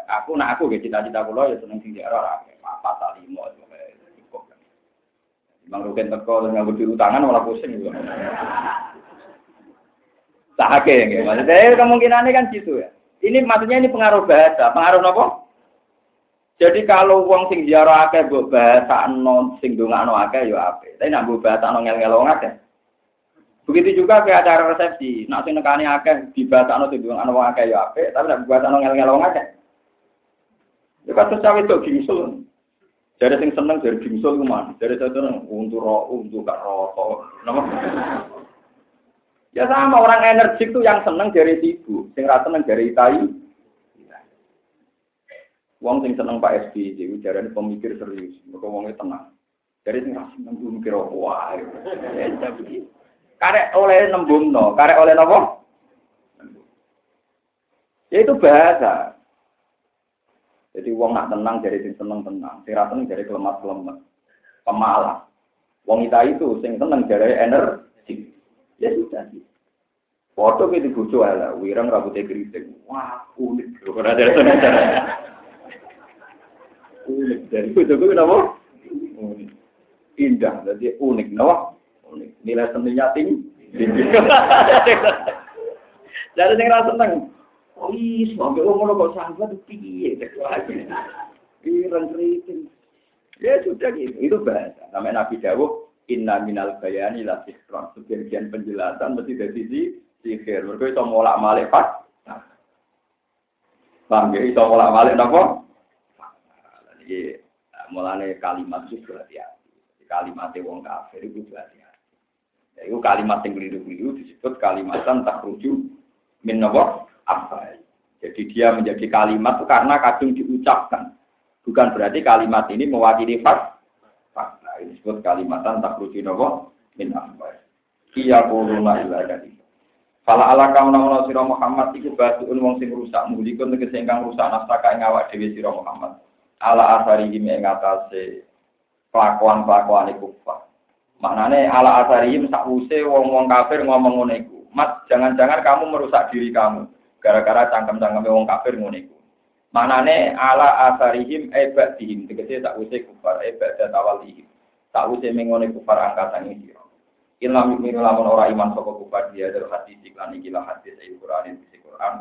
aku nak aku gitu cita-cita kulo ya seneng sing diarah apa tak limo cukup. Bang Rukin teko terus nganggo diutangan malah pusing gitu. Sahake ya, maksudnya kemungkinannya kan gitu ya. Ini maksudnya ini pengaruh bahasa, pengaruh apa? Jadi kalau uang sing ziarah akeh mbok bahasa non sing dongakno akeh ya apik. Tapi nak mbok bahasa non ngel-ngel akeh Begitu juga ke acara resepsi, nak sing nekani akeh dibasakno ana wong akeh ya apik, tapi nek dibasakno ngel-ngel wong akeh. Ya kados cawe itu gingsul. Jadi sing seneng dari gingsul ku man, dari seneng untuk ro untuk gak rokok. Nama? Ya sama orang energik tuh yang seneng dari sibuk, sing ra seneng dari tai. Wong sing seneng Pak SBY, itu jarane pemikir serius, mergo wonge tenang. Dari sing ra seneng mikir wah. Karek oleh nembung no, karek oleh nopo? Ya itu bahasa. Jadi wong nak tenang jadi sing seneng tenang, sing tenang jadi kelemas kelemas, pemalas. Wong kita itu sing tenang jadi energi. Ya sudah sih. Foto kita bucu ala, wirang rambutnya keriting. Wah, unik. Karena ada. Unik. Dari bucu gue kenapa? Unik. Indah, jadi unik. Kenapa? Nilai seninya tinggi. Jadi sing ra seneng. Oh iya, sampe wong ngono kok sahabat piye Ireng kriting. Ya sudah gitu, itu bahasa. Namanya Nabi Dawuh, Inna minal bayani la sihron. Sebagian penjelasan mesti dari sisi sihir. Mereka itu molak malik pak. Paham ya? Itu molak malik apa? Mulanya kalimat itu berhati-hati. Kalimatnya wong kafir itu berhati-hati. Itu kalimat yang keliru-keliru disebut kalimatan tak rujuk min apa. Jadi dia menjadi kalimat itu karena kadung diucapkan. Bukan berarti kalimat ini mewakili fak. Fakta ini disebut kalimatan tak rujuk min apa. Iya kuruna ila jadi. Fala ala kauna ana sira Muhammad iku batuun wong sing rusak mulikun tegese ingkang rusak nastaka ing awak dhewe sira Muhammad. Ala asari ing atase kelakuan-kelakuan iku Maknane ala asarihim sakwuse wong-wong kafir ngomong ngono iku. Mat, jangan-jangan kamu merusak diri kamu gara-gara cangkem-cangkeme wong kafir ngono iku. Maknane ala asarihim ebak dihim tegese sakwuse kufar ebak datawalihim. Sakwuse mengone kufar angkatan iki. Ilam yu'minu lamun ora iman saka kufar dia dari hati iklan iki lah hadis ayat Quran di Quran.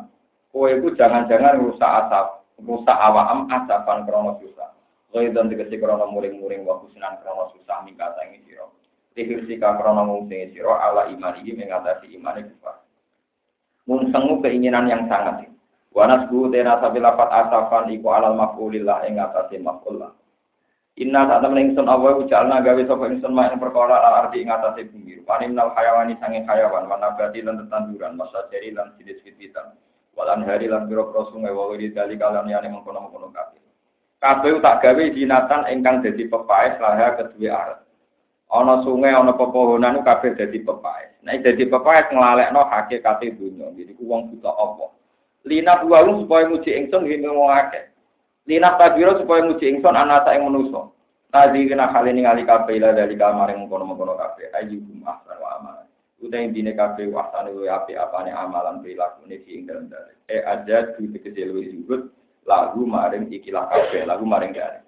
Kowe jangan-jangan rusak asap, rusak awam asapan krono susah. Kowe dan tegese krono muring-muring wa kusnan krono susah mingkata ing sira. Sihir sika krono ngungsing siro ala iman ini mengatasi iman itu pak. Mungsengu keinginan yang sangat. Wanas bu tena sabi lapat asafan iku alal mafulillah ing atase mafullah. Inna saat temen ingsun awa ujalna gawe sapa ingsun mak ing perkara al arti ing bumi. Panim nal hayawani sange hayawan mana nabati lan tetanduran masa jari lan sinis fititan. Walan hari lan biro sungai wa wiri dali kalan yani mengkono-mengkono kabeh. Kabeh tak gawe dinatan ingkang dadi pepaes laha kedue arat. ana sungai ana pepohonan kabeh dadi pepaes. Nek dadi pepaes nglalekno hakikate dunya jadi wong buta apa? Lina buwalu supaya muji ingsun ngene wong lina tabiro supaya muji ingsun ana ing manusa tadi kena hal ini ngali kabeh ila dari kamar yang mengkono-mengkono kabeh. Ayu amal utai dine kabeh wasane wae api apane amalan perilaku ne ing dalem dalem eh aja di kecil luwih lagu maring ikilah kabeh lagu maring dari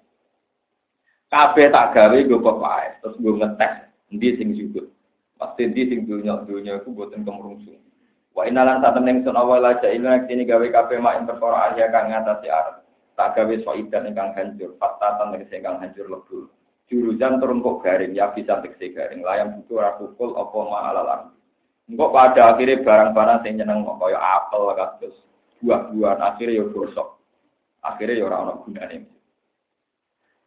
Kabeh tak gawe gue pepaes, terus gue ngetes ndi sing jujur. Pasti ndi sing dunya dunya iku boten kemrungsung. Wa inalan saat temen sun awal aja ini sini gawe kabeh mak ing perkara kang ngatasi arep. Tak gawe soidan ingkang hancur, patatan tegese ingkang hancur lebur. Jurujan turun kok garing, ya bisa tegese garing. Layang buku ora pukul apa ma alalan. Engko pada akhirnya barang-barang sing nyeneng kok kaya apel kados buah-buahan akhirnya yo gosok. Akhirnya yo ora ono gunane.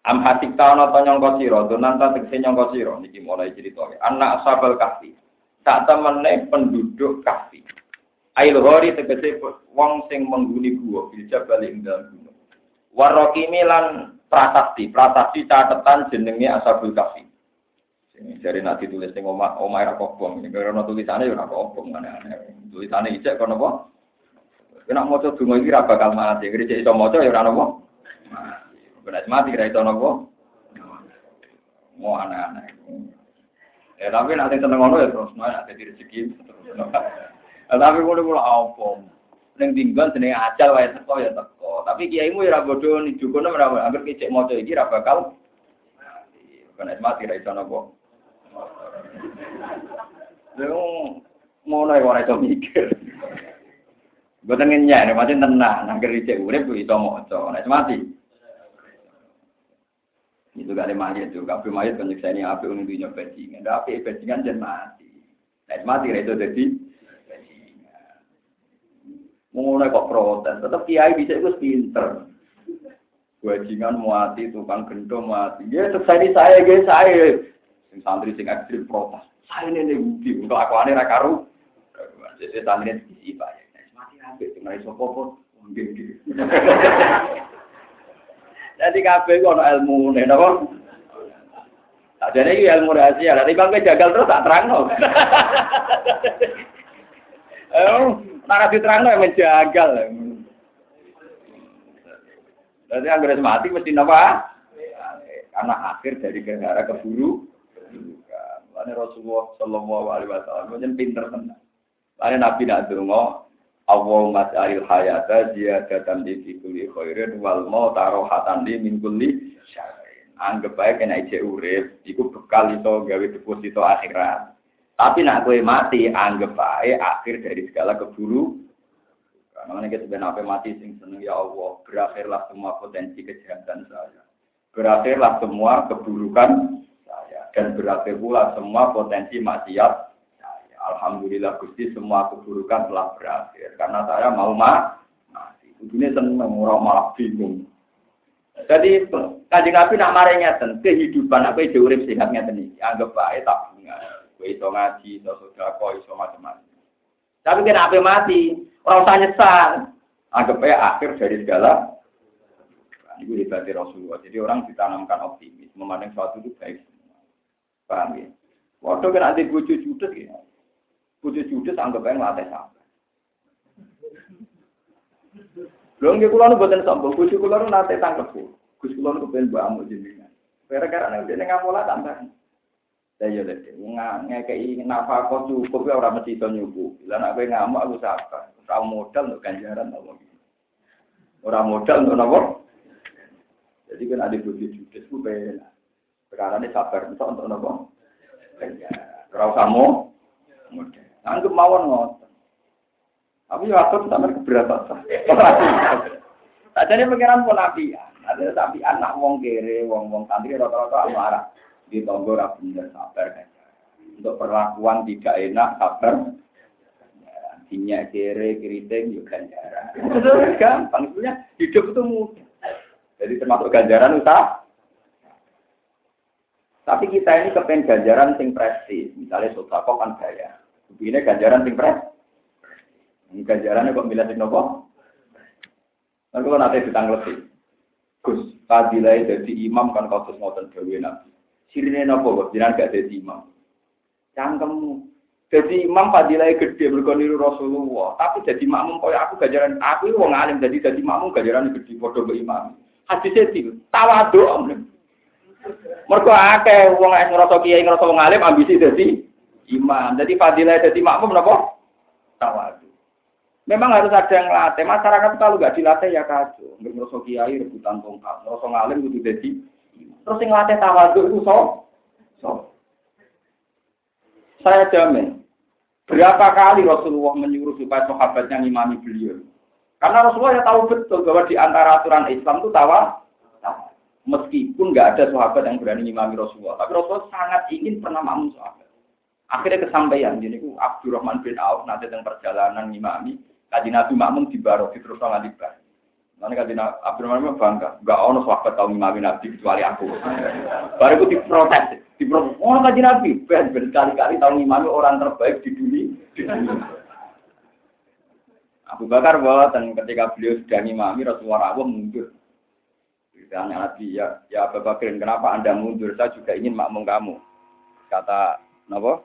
Am hatik ta nyangka sira, donan ta tegese nyangka sira niki mulai cerita. Anak ashabal kahfi. Tak temene penduduk kahfi. Ail hori tegese wong sing mengguni gua bisa balik ing dalem gunung. Warokimi lan prasasti, prasasti catatan jenenge Ashabul Kahfi. Sing jare nak ditulis ning omah omah ra kobong, ning ora tulisane yo ora kobong aneh-aneh. Tulisane ijek kono apa? Kena maca donga iki ra bakal mati, ngene iso maca ya ora napa. Mati. mati ra iso napa? Mau aneh-aneh. Ya tapi nanti seneng ngono ya terus, nanti rezeki. Tapi ngono kula apa? Ning tinggal jenenge ajal wae teko ya teko. Tapi kiaimu ya ora bodho ni dukono ora anggere kicik maca iki ra bakal Kena mati ra iso napa. Lha ngono ya ora iso mikir. Boten ngenyek, macam tenang, anggere cek urip iso maca, nek mati. Itu gak ada mayat tuh, kafe mayat kan nyeksa ini api untuk dunia bajingan. Ada api bajingan jangan mati. Nah, mati itu jadi. Mulai kok protes, tetap kiai bisa itu pinter. Bajingan mati, tukang gendo mati. Ya, selesai saya, guys, saya. Sing santri sing ekstrim protes. Saya ini bukti, untuk aku aneh rakaru. Jadi santri ini diisi pak. Mati api, tinggal iso popot. Jadi kabeh ku ana ilmune napa? Sajane iki ilmu rahasia. Lah timbang jagal terus tak terangno. Eh, nek diterangno ya menjagal. Jadi anggere mati mesti napa? Karena akhir dari gara keburu. Lalu Rasulullah Shallallahu Alaihi Wasallam menjadi pinter tenan. Lalu Nabi nak dungo, Allahumma ja'alil hayata ziyadatan li fi kulli khairin wal mauta rohatan li min kulli. Anggap bae kena ije urip iku bekal iso gawe deposito akhirat. Tapi nak kowe mati anggap bae akhir dari segala keburu. Karena kita sebenarnya apa mati sing seneng ya Allah, berakhirlah semua potensi kejahatan saya. Berakhirlah semua keburukan saya dan berakhir pula semua potensi maksiat Alhamdulillah Gusti semua keburukan telah berakhir karena saya mau ma mati. Ini seneng orang malah bingung. Jadi kajian Nabi nak marah ngeten kehidupan apa itu urip sehat ngeten iki anggap bae tabungan. Iso ngaji, iso sedekah, iso macam-macam. Tapi kena apa mati, orang usah nyesal. Anggap bae akhir dari segala ini hebatnya Rasulullah. Jadi orang ditanamkan optimis, memandang sesuatu itu baik. Paham ya? Waktu kan nanti bujuk judes gitu. Bujuk judes anggap aja ngelatih sampai. Belum kula nu boten sombong, bojo kula nu nate tangkep. Gus kula nu kepen mbakmu jenengan. Gara-gara nek dene ngamola tambah. Lah iya lek ngekeki nafkah cukup ya ora mesti iso. Lah nek kowe ngamuk aku sabar. Ora modal untuk ganjaran apa Ora modal untuk napa? Jadi kan ada bojo judes ku ben. Sekarang ini sabar untuk untuk napa? Ganjaran. Ora usah modal. Anggap mawon. Tapi ya aku keberatan. Tak jadi pengiran pun nabi Ada tapi anak wong kere, wong wong santri rata-rata marah. Di tonggo rapi dan sabar. Untuk perlakuan tidak enak, sabar. Sinya kere, keriting, juga ganjaran. Itu gampang. Sebenarnya hidup itu mudah. Jadi termasuk ganjaran usaha. Tapi kita ini kepen ganjaran sing prestis. Misalnya sodako kan gaya. Ini ganjaran sing pres. Ganjaran kok milih sing nopo? Lalu kalau nanti ditanggleti, Gus, fadilah jadi imam kan terus ngotot gawe nabi. Sirine nopo kok, jangan gak jadi imam. Cangkemmu. Jadi imam fadilah gede berkoniru Rasulullah. Tapi jadi makmum kau aku ganjaran aku itu wong alim jadi jadi makmum ganjaran gede bodoh ke imam. Hadis itu tawadu. Mereka akeh wong yang ngerasa kiai ngerasa wong alim ambisi jadi imam. Jadi fadilah jadi makmum napa? Tawadu. Memang harus ada yang latih. Masyarakat kalau nggak dilatih ya kacau. Nggak kiai rebutan tongkat, ngerasa ngalim itu jadi. Terus yang latih tawadu itu so, so. Saya jamin, berapa kali Rasulullah menyuruh supaya sahabatnya ngimami beliau. Karena Rasulullah ya tahu betul bahwa di antara aturan Islam itu tawa, meskipun nggak ada sahabat yang berani ngimami Rasulullah, tapi Rasulullah sangat ingin pernah makmum sahabat. Akhirnya kesampaian, jadi Abdurrahman bin Auf nanti tentang perjalanan ngimami, kaji Nabi makmum di baro, di terus bar. Nanti kaji Abdurrahman bin bangga, nggak ono sahabat tahu ngimami Nabi kecuali aku. Baru itu diprotes, diprotes. Oh kaji Nabi, ben berkali-kali tahu ngimami orang terbaik di dunia. Di dunia. Abu Bakar dan ketika beliau sudah ngimami Rasulullah rawuh mundur. Ditanya Nabi, ya, ya Abu Bakar, kenapa Anda mundur? Saya juga ingin makmum kamu. Kata, Napa?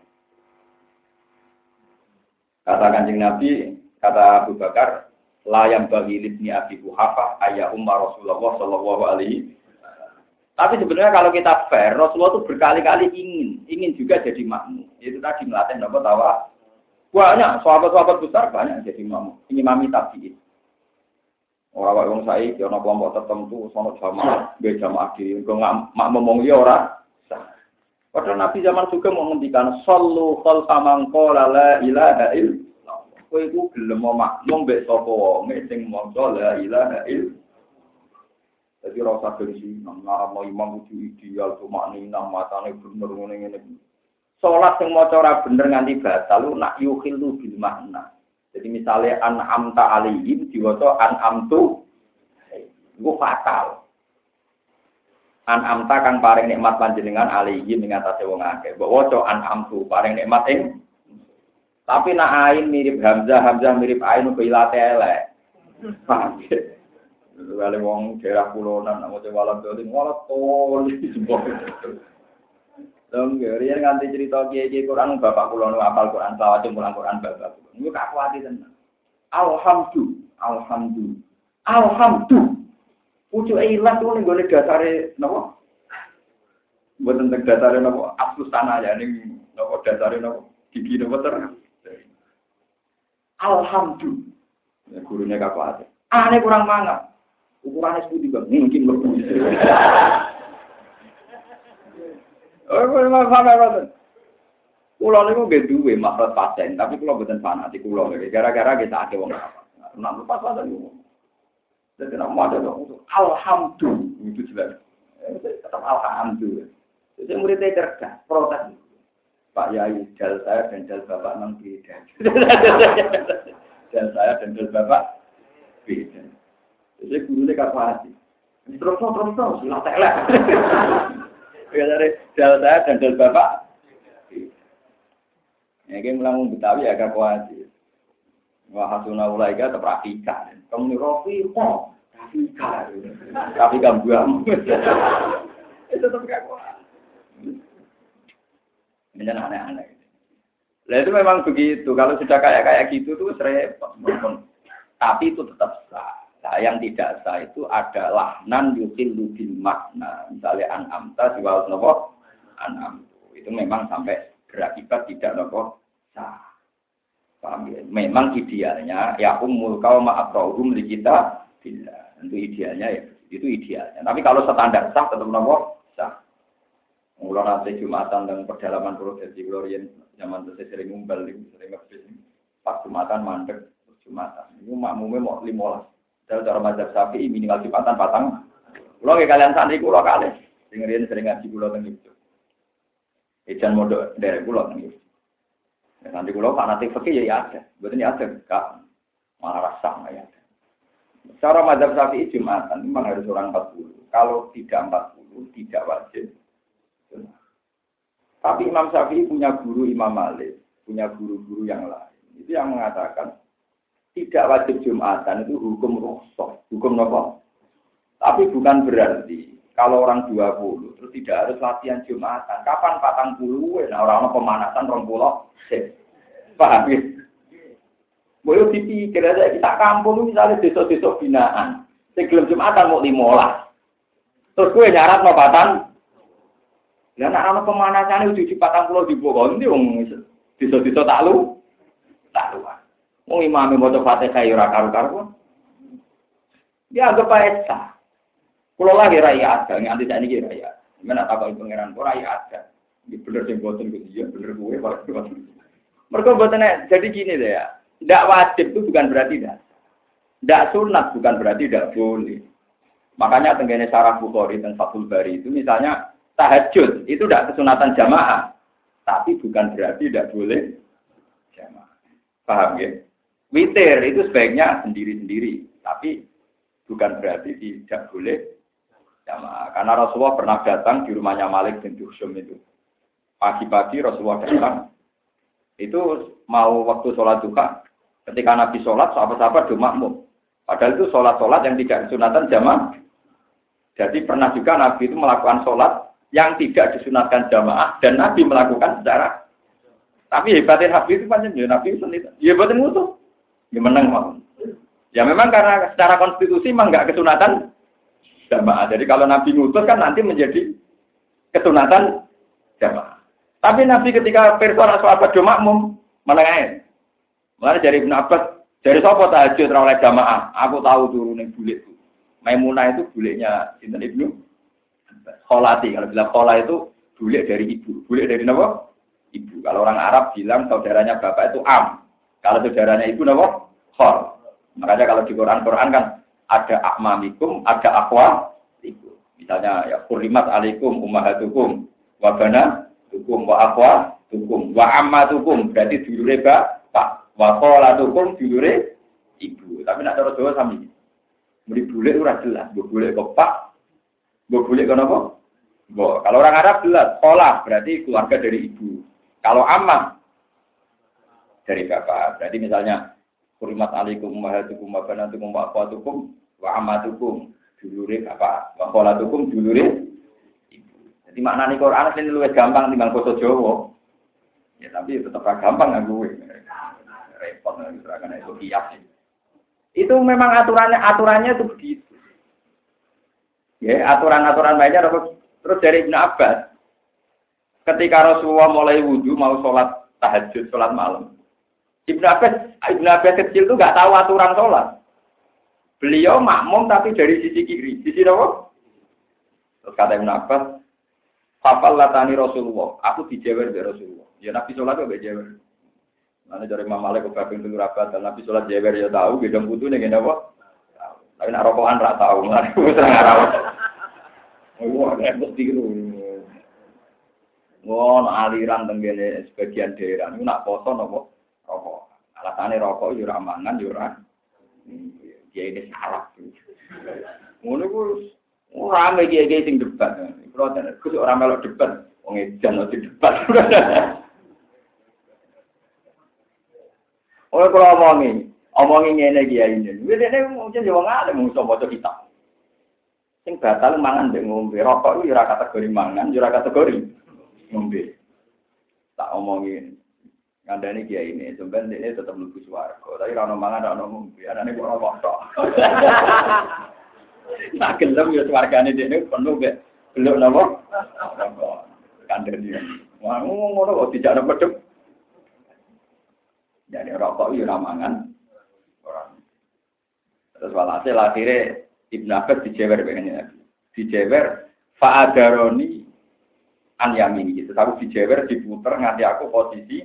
Kata kanjeng Nabi, kata Abu Bakar, layam bagi libni Abi Buhafah ayah Umar Rasulullah Shallallahu Alaihi Tapi sebenarnya kalau kita fair, Rasulullah itu berkali-kali ingin, ingin juga jadi makmum. Itu tadi melatih Napa tawa banyak, sahabat-sahabat besar banyak jadi imam. Ini mami tabiin. Orang orang saya, ya kelompok tertentu, sono jamaah, be jamaah diri, enggak mak ngomong ya orang. Padahal Nabi zaman juga mau menghentikan sallu khalfa man qala la ilaha illallah. Kowe iku gelem makmum mbek sapa wong sing maca la ilaha illallah. Jadi rasa gengsi, nang mau imam kudu ideal, cuma nih nang matane bener ngene-ngene. Sholat yang mau cara bener nganti batal nak yukhilu bil makna. Jadi misalnya an amta alihim diwaca an amtu itu fatal. An amta kang paring nikmat panjenengan alihim ing atase wong akeh. Mbok waca an amtu paring nikmat ing tapi nak ain mirip Hamzah, Hamzah mirip ain kok ilate elek. Paham Lalu wong daerah kulonan, nak mau coba walat dolim, walat tol, Dong, riyen nganti cerita kiai-kiai Quran bapak kula nu apal Quran selawat mulang Quran bapak. Niku gak kuwati tenan. Alhamdulillah, alhamdulillah. Alhamdulillah. Pucuk ilang tuh ning gone dasare napa? Mboten teng dasare napa? Aslus tanah ya ning napa dasare napa? Gigi napa ter? Alhamdulillah. Ya gurunya gak kuat. Aneh kurang mangan. Ukurannya sepuluh bang, mungkin banget. Kulo niku nggih duwe makrot pasen, tapi kulo mboten fanatik kulo gara-gara kita akeh wong apa. Nah, pas pasen niku. Nama ada dong, alhamdulillah itu jelas. Tetap alhamdulillah. Jadi muridnya cerdas, protes. Pak Yai, jal saya dan jal bapak memang beda. jal saya dan jal bapak beda. Jadi gurunya kapal Terus terus terus, silat telek. Ya dari dal saya dan dal bapak. Ya kayak mulang Betawi agak kuat. Wah hasuna ulaika tetap Rafika. Kamu nih Rafika. Rafika. Rafika buam. Itu tetap gak kuat. Ini aneh-aneh. Nah itu memang begitu. Kalau sudah kayak kayak gitu tuh repot. Tapi itu tetap sah. Nah, yang tidak sah itu adalah nan yukil bil makna. Misalnya an amta diwal nopo an amtu. Itu memang sampai berakibat tidak nopo sah. Ya? Memang idealnya ya umul kaum ma'akrahum di kita tidak. Tentu idealnya ya itu idealnya. Tapi kalau standar sah tetap nopo sah. Mulai nanti Jumatan dan pedalaman prosesi Glorian zaman itu sering ngumpul, sering ngebis. Pas Jumatan mandek, Jumatan. Ini makmumnya mau limolas dari cara mazhab sapi minimal jumatan patang. Kulo ke kalian santri kulo kali. Dengerin sering ngaji kulo teng itu. Ejan modok dari kulo teng itu. Ya, santri kulo fanatik fakir ya ada. Betul ya ada. Kak malah rasa ya. Cara mazhab sapi jumatan memang harus orang 40. Kalau tidak 40 tidak wajib. Tapi Imam Syafi'i punya guru Imam Malik, punya guru-guru yang lain. Itu yang mengatakan tidak wajib Jumatan itu hukum rukhsah, hukum nopo. Tapi bukan berarti kalau orang 20 terus tidak harus latihan Jumatan. Kapan patang puluh? Nah orang pemanasan rong pulau, paham ya? Boleh dipikir aja kita kampung misalnya desa-desa binaan, sebelum Jumatan mau limolah. Terus gue nyarat mau patang, Ya nak ana pemanasan itu di patang pulau di Bogor, ini wong desa-desa tak lu, tak lu. Mau imam mau coba Fatihah ora karu-karuan. Dia anggap sah. Kalau lagi raya ada, nganti saat ini raya. Mana tak kau pangeran, kau raya ada. Ini bener sih buatan gitu, ya bener gue kalau Mereka buatannya jadi gini deh ya. Tidak wajib itu bukan berarti tidak. Tidak sunat bukan berarti tidak boleh. Makanya tenggine sarah Bukhari dan Fathul Bari itu misalnya tahajud itu tidak kesunatan jamaah, tapi bukan berarti tidak boleh jamaah. Paham ya? Witir itu sebaiknya sendiri-sendiri, tapi bukan berarti tidak boleh jamaah. Karena Rasulullah pernah datang di rumahnya Malik bin Dursum itu. Pagi-pagi Rasulullah datang, itu mau waktu sholat duha, Ketika Nabi sholat, sahabat-sahabat do makmum. Padahal itu sholat-sholat yang tidak disunatkan jamaah. Jadi pernah juga Nabi itu melakukan sholat yang tidak disunatkan jamaah dan Nabi melakukan secara tapi hebatnya Nabi itu panjang ya Nabi sendiri. Ya hebatnya musuh. Ya menang mau. Ya memang karena secara konstitusi memang nggak kesunatan jamaah. Jadi kalau Nabi ngutus kan nanti menjadi kesunatan jamaah. Tapi Nabi ketika persoalan sahabat do makmum menengah. Mulai dari Ibn Abbas, dari sopo tahajud oleh jamaah. Aku tahu turunnya bulik itu. Maimunah itu buliknya Sinten Ibnu Kholati. Kalau bilang khola itu bulik dari ibu. Bulik dari apa? Ibu. Kalau orang Arab bilang saudaranya bapak itu am. Kalau saudaranya ibu apa? Khol. Makanya kalau di Quran-Quran kan ada akmamikum, ada akwa. Misalnya ya kurimat alaikum ummahatukum wa bana tukum wa akwa tukum wa amma tukum berarti dulure bapak wa qala tukum dulure ibu. Tapi nak terus Jawa sami. Bule ora jelas, mbok bule kok pak, mbok bule kenapa? Bo, kalau orang Arab jelas, sekolah berarti keluarga dari ibu. Kalau amma dari bapak, berarti misalnya kurimat alaikum ummahatukum wa banatukum wa akhwatukum wa ammatukum dulure bapak, wa kholatukum dulure ibu. Jadi maknane Quran ini luwih gampang timbang basa Jawa. Ya tapi tetap gampang nggak gue. Repot nih, itu kias. Itu memang aturannya aturannya itu begitu. Ya, aturan-aturan lainnya Terus dari Ibn Abbas, ketika Rasulullah mulai wudhu mau sholat tahajud, sholat malam. Ibn Abbas, Ibn Abbas kecil itu nggak tahu aturan sholat. Beliau makmum tapi dari sisi kiri. Sisi apa? Terus kata Ibn Abbas, Fafal latani Rasulullah. Aku dijewer dari Rasulullah. Ya Nabi sholat juga jewer. Nanti dari Imam Malik ke Babin Tunggu dan Nabi sholat jewer ya tahu, gedong putih nih apa? Tapi nak rokokan rak tau, nanti gue terang arah. Wah, repot tiru. Ngono aliran tenggene sebagian daerah niku nak poso nopo rokok. Alasane rokok yura mangan yura. Dia ini salah. Mulu gue rame dia dia sing debat. Kalau ada kusuk orang melok debat, wong edan lagi debat. Oleh kalau ngomongin, omongin, omongin ini dia ini. Ini mungkin jangan ada musuh baca kitab. Sing batal mangan mbek ngombe. Rokok itu ora kategori mangan, ora kategori ngombe. Tak omongin. Ngandani dia ini, sampean ini tetap lugu swarga. Tapi ora mangan, ora ono ngombe. Anane kok ora tok. Tak gelem ya swargane dene penuh mbek beluk napa? Kandani. Wah, ngono kok tidak ada pedep. Jadi rokok itu ora mangan. Terus walhasil akhirnya Ibn Abbas dijewer pengennya Nabi. Dijewer fa'adaroni an yamini gitu. Tapi dijewer diputer nganti aku posisi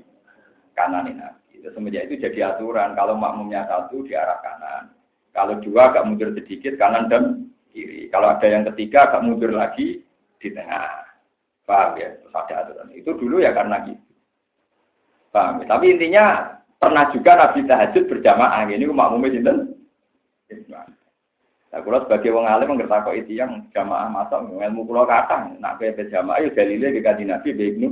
kanan ini Itu semenjak itu jadi aturan. Kalau makmumnya satu di arah kanan. Kalau dua agak mundur sedikit kanan dan kiri. Kalau ada yang ketiga agak mundur lagi di tengah. Paham ya? Terus ada aturan. Itu dulu ya karena gitu. Paham ya? Tapi intinya pernah juga Nabi tahajud berjamaah. Ini makmumnya sinten? Nah, kalau sebagai wong alim ngerti kok itu yang jamaah masa ilmu kulo katang, nak kaya jamaah itu dalilnya ke kaji nabi begini.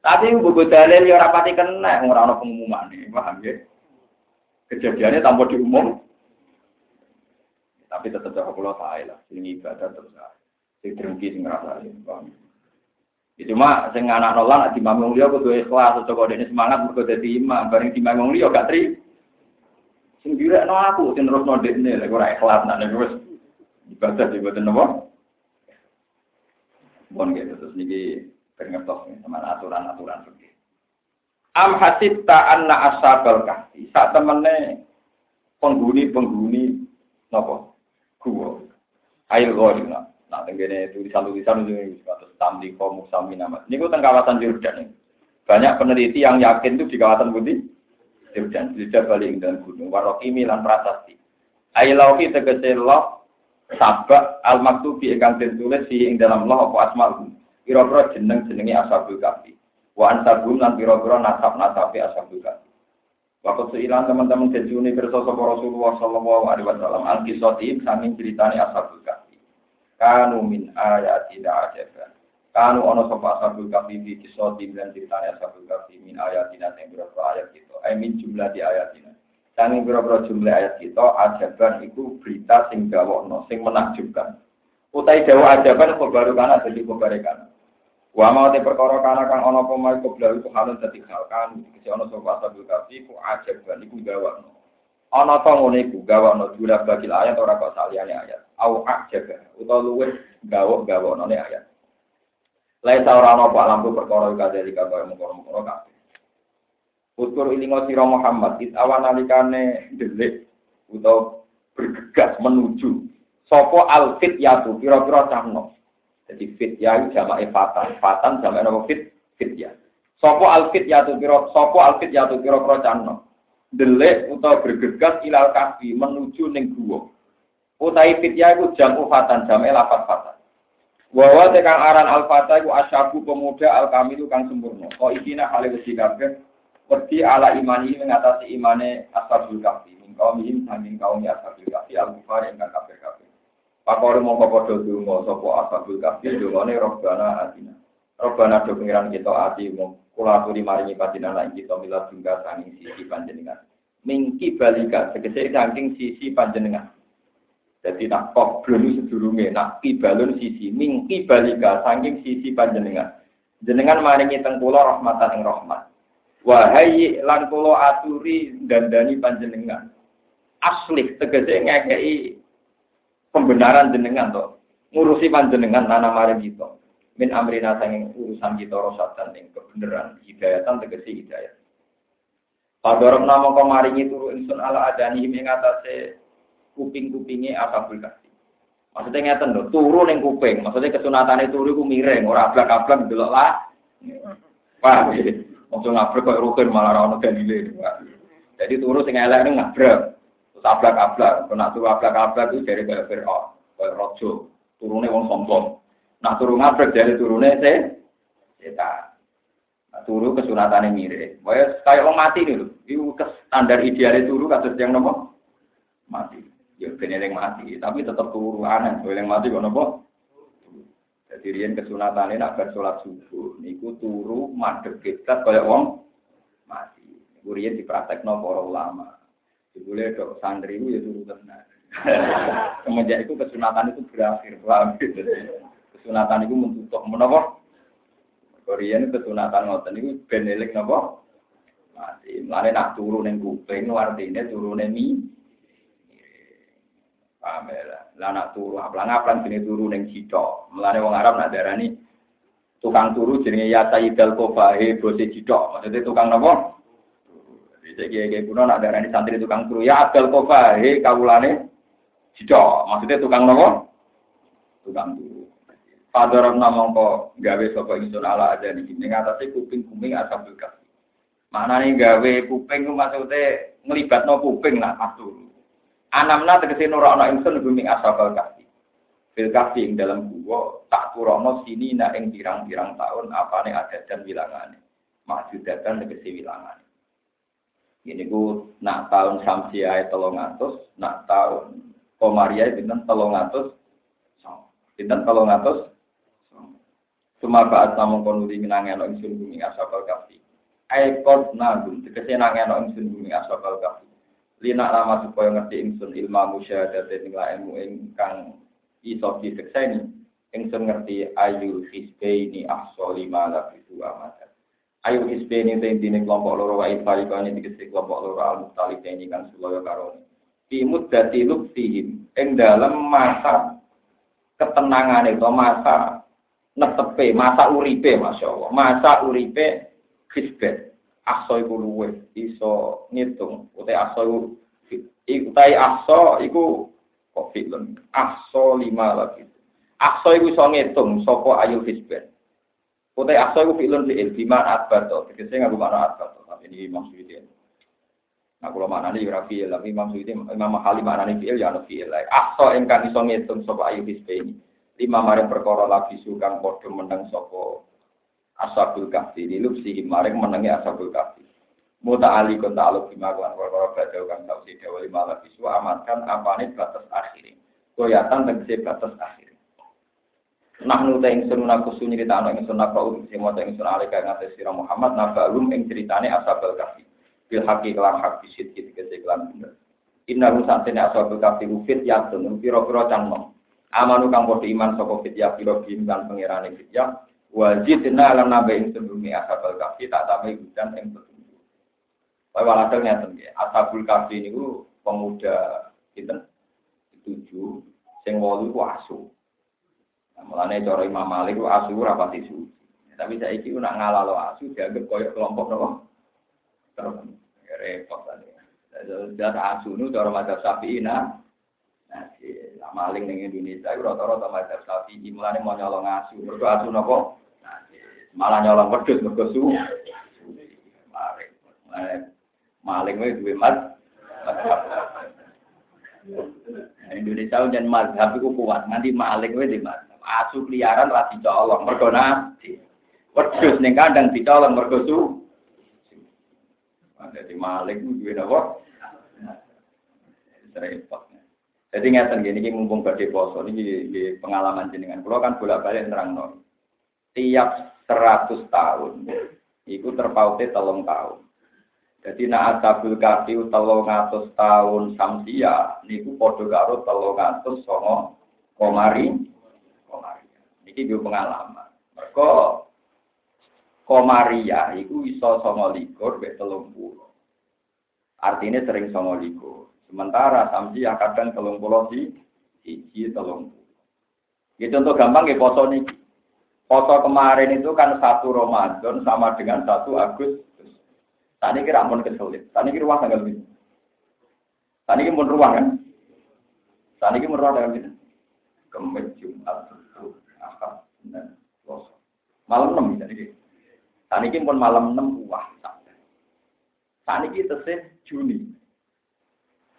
Tapi buku dalil ya rapati kena, orang orang pengumuman nih, paham ya? Kejadiannya tanpa diumum, tapi tetap jauh kulo saya lah, ini ibadah terus lah, si drengki sing ngerasa paham? Ya cuma sing anak nolak di mamong dia kudu ikhlas, coba ini semangat mergo dadi imam, bareng di mamong dia gak terima. Sing no aku sing terus no dekne lek ora ikhlas nak nek wis ibadah di boten napa. Bon gitu terus niki pengertos sama aturan-aturan seperti Am hasibta anna ashabal kahfi. Sak temene penghuni-penghuni napa? Gua. Ail gharina nah tenggene tulisan-tulisan itu kados tamliko musamina ini kan kawasan Jordan banyak peneliti yang yakin itu di kawasan putih Jordan, tidak balik dalam gunung, warokimi lan prasasti. Ailauhi tegese loh, sabak al maktubi ingkang ditulis si ing dalam loh apa asmaul. Pira-pira jeneng jenenge ashabul kafi. Wa ansabum lan pira-pira nasab nasabi ashabul kafi. Waktu seilan teman-teman kejuni bersosok Rasulullah Shallallahu Alaihi Wasallam al kisotim saking ceritani ashabul kafi. Kanu min ayatina ajaban. Kanu ono sapa ashabul kafi fi kisoti dan ceritanya ashabul kafi min ayatina yang berapa ayat kita. I min jumlah di ayatina. Sangi pira-pira jumlah ayat kita ajaban iku berita sing gawokno, sing menakjubkan. Utai dawa ajaban kok baru kana dadi kobare kana. Wa mau te perkara kana kang ana apa mai kobla halun dadi kan iki ana sapa asabul kafi ku ajaban iku gawokno. Ana ta ngene iku gawokno dula bagil ayat ora kok saliyane ayat. Au ajaga utawa luwih gawok-gawokno ayat. Ora ana apa lampu perkara kadhe kaya mengkono-mengkono kabeh. Utur ilingo siro Muhammad, it awan nalikane delik atau bergegas menuju. Sopo alfit yatu, piro-piro cahno. Jadi fit ya jamak fatan, fatan jamak nopo fit fit ya. Sopo alfit yatu piro, sopo alfit yatu piro-piro cahno. Delik atau bergegas ilal kafi menuju ning gua. Utai fit ya itu jamu fatan, jamak lapat fatan. Wawa tekang aran al-fatah iku asyabu pemuda al-kamilu kang sempurna. Kok ikina hale wesi kabeh Wedi ala imani mengatasi imane ashabul kafi. Min kaumihim sanging kaum ashabul kafi al-kufar ingkang kafir-kafir. Pakore mongko padha donga sapa ashabul kafi dongane robbana atina. Robbana do pengiran kita ati mung kula aturi maringi patinan lan kita mila tunggal sanging sisi panjenengan. Mingki balika tegese saking sisi panjenengan. Jadi nak kok belum sedurunge nak kibalun sisi mingki balika saking sisi panjenengan. Jenengan maringi tengkula rahmatan ing rahmat. Wahai lan kula aturi dandani panjenengan. Asli tegese ngekei pembenaran jenengan to. Ngurusi panjenengan nana mari kita. Min amrina sanging urusan kita rosatan ing kebenaran hidayatan tegese hidayat. Padorok nama kemaringi turu insun ala adani ing atase kuping-kupinge asabul kasih. Maksudnya ngeten lho, turu ning kuping. Maksudnya kesunatane turu ku miring, ora ablak-ablak delok lah. Ya? Waktu ngabrak kok rukun malah orang dalile. Jadi turu sing elek ini ngabrak. Terus ablak-ablak. Kena turu ablak-ablak itu dari kayak Fir'aun. Kayak rojo. Turunnya wong sombong. Nah turu ngabrak dari turunnya saya. Kita. Nah, turu kesunatannya mirip. Wah, kayak orang mati nih loh. Itu standar idealnya turu kasus yang nopo mati. Ya bener yang mati, tapi tetap turu aneh. Yang mati kok nopo jadi rian kesunatan ini nak subuh, niku turu madep kita kaya wong mati. Niku rian dipraktekno para ulama. Boleh dok santri itu ya turu tenang. Semenjak itu kesunatan itu berakhir, paham Kesunatan itu mentutup menapa? Korean kesunatan ngoten niku benelik napa? Mati. Mulane nak turu ning kuping artine turu ning Paham ya Lah nak turu aplang-aplang sini turu ning cito. Mulane wong Arab nak darani tukang turu jenenge ya Sayyidal Kofahe bose cito. Maksudnya tukang napa? Bisa kiai kuno nak darani santri tukang turu ya Abdal Kofahe kawulane cito. Maksudnya tukang napa? Tukang turu. Padahal nama kok gawe sapa ingsun ala aja nih. Ning atase kuping-kuping asabul kasih. Mana nih gawe kuping maksudnya ngelibatno kuping lah pas. Anamna tegese nurono ingsun bumi asabal kafi. Fil kafi ing dalam gua tak turono sini na ing pirang-pirang tahun apane adat dan wilangane. Maksudatan tegese wilangane. Ini ku nak tahun samsiai telung atus, nak tahun komariai binten telung atus, binten telung atus. Cuma baat namun konuri minangeno ingsun bumi asabal kafi. Aikot nagum tegese nangeno ingsun bumi asabal kafi lina lama supaya ngerti ingsun ilmu musyahadat dan ilmu ingkang iso disekseni ingsun ngerti ayu hisbe ahso lima lafisu amadan ayu hisbe ini tentine kelompok loro wa ifarikani dikesi kelompok loro al mukhtalif ini kan sulaya karoni fi muddati luktihim ing dalam masa ketenangan itu masa netepe masa uripe masya Allah. Masa uripe hisbe aso iku luwe iso ngitung. Utai aso iku tai aso iku kok filun? Aso lima lagi. Aso iku iso ngitung sapa ayu hisben. Utai aso iku di ilma akbar to. Tegese ngaku makna akbar to tapi ini maksudnya Nah, kalau mana nih ora fiil, tapi Imam Suyuti, Imam Mahali mana nih fiil, ya ada fiil. Aso engkang iso ngitung sapa ayu hisben. Lima maring perkara lagi sukang podo menang sopo asabul kahfi. Nilup sih maring menangi asabul kahfi. Muta ali kon ta'aluk bima kan perkara badau kang tau sida wali malah bisu amatkan apane batas akhir. Goyatan tegese batas akhir. Nah nuta ing sun aku sunyi cerita ana ing sun apa ing sing maca ing sun alika ing atas sira Muhammad nabalum ing ceritane asabul kahfi. Bil haqi kelan hak bisit gitu kelan bener. Inna rusantene ashabul kafi fit yatun pira-pira canom. Amanu kang padha iman saka fit ya pira bim kan pangerane fit ya. Wajidna lan nabe ing sebelumi ashabul kafi tak tambahi hujan ing petunjuk. Wae walhasil ngeten nggih. Ashabul kafi niku pemuda pinten? Tujuh sing wolu asu. Nah, mulane cara Imam Malik ku asu ora pati suci. Tapi saya iki nak ngalalo asu dianggap koyok kelompok nopo. Terus ya repot tadi. Dan asu nu cara madzhab Syafi'i nah. Nah, maling ning Indonesia iku rata-rata madzhab Syafi'i mulane mau nyolong asu. Mergo asu nopo? Nah, malah nyolong wedhus mergo su. Maling. Maling wae duwe mat. Indonesia dan mazhab itu kuat. Nanti maling wae di mazhab. Asu peliharaan ra dicolong mergo nabi. Wedhus ning kandang dicolong mergo su. Jadi maling duwe napa? Repot. Jadi ngeten gini, ini mumpung badhe poso ini di pengalaman jenengan. Kalau kan bolak-balik nerangno. Tiap 100 tahun itu terpautnya telung tahun. Jadi nak asabul kafi telung atus tahun samsia niku padha karo telung atus songo komari komari. Niki gue pengalaman. Mereka komaria iku iso songo likur be telung puluh. Artinya sering songo likur. Sementara samsia kadang telung puluh di siji telung puluh. Ya contoh gampang ya poso niki. Poso kemarin itu kan satu Ramadan sama dengan satu Agustus. Tadi kira ampun kesulit. Tadi kira ruang tanggal ini. Tadi kira pun ruang kan. Tadi kira ruang tanggal ini. Kemis, Jumat, Sabtu, Ahad, Senin, Selasa. Malam enam bisa ini. Tadi kira pun malam enam wah. Tadi kira tesih Juni.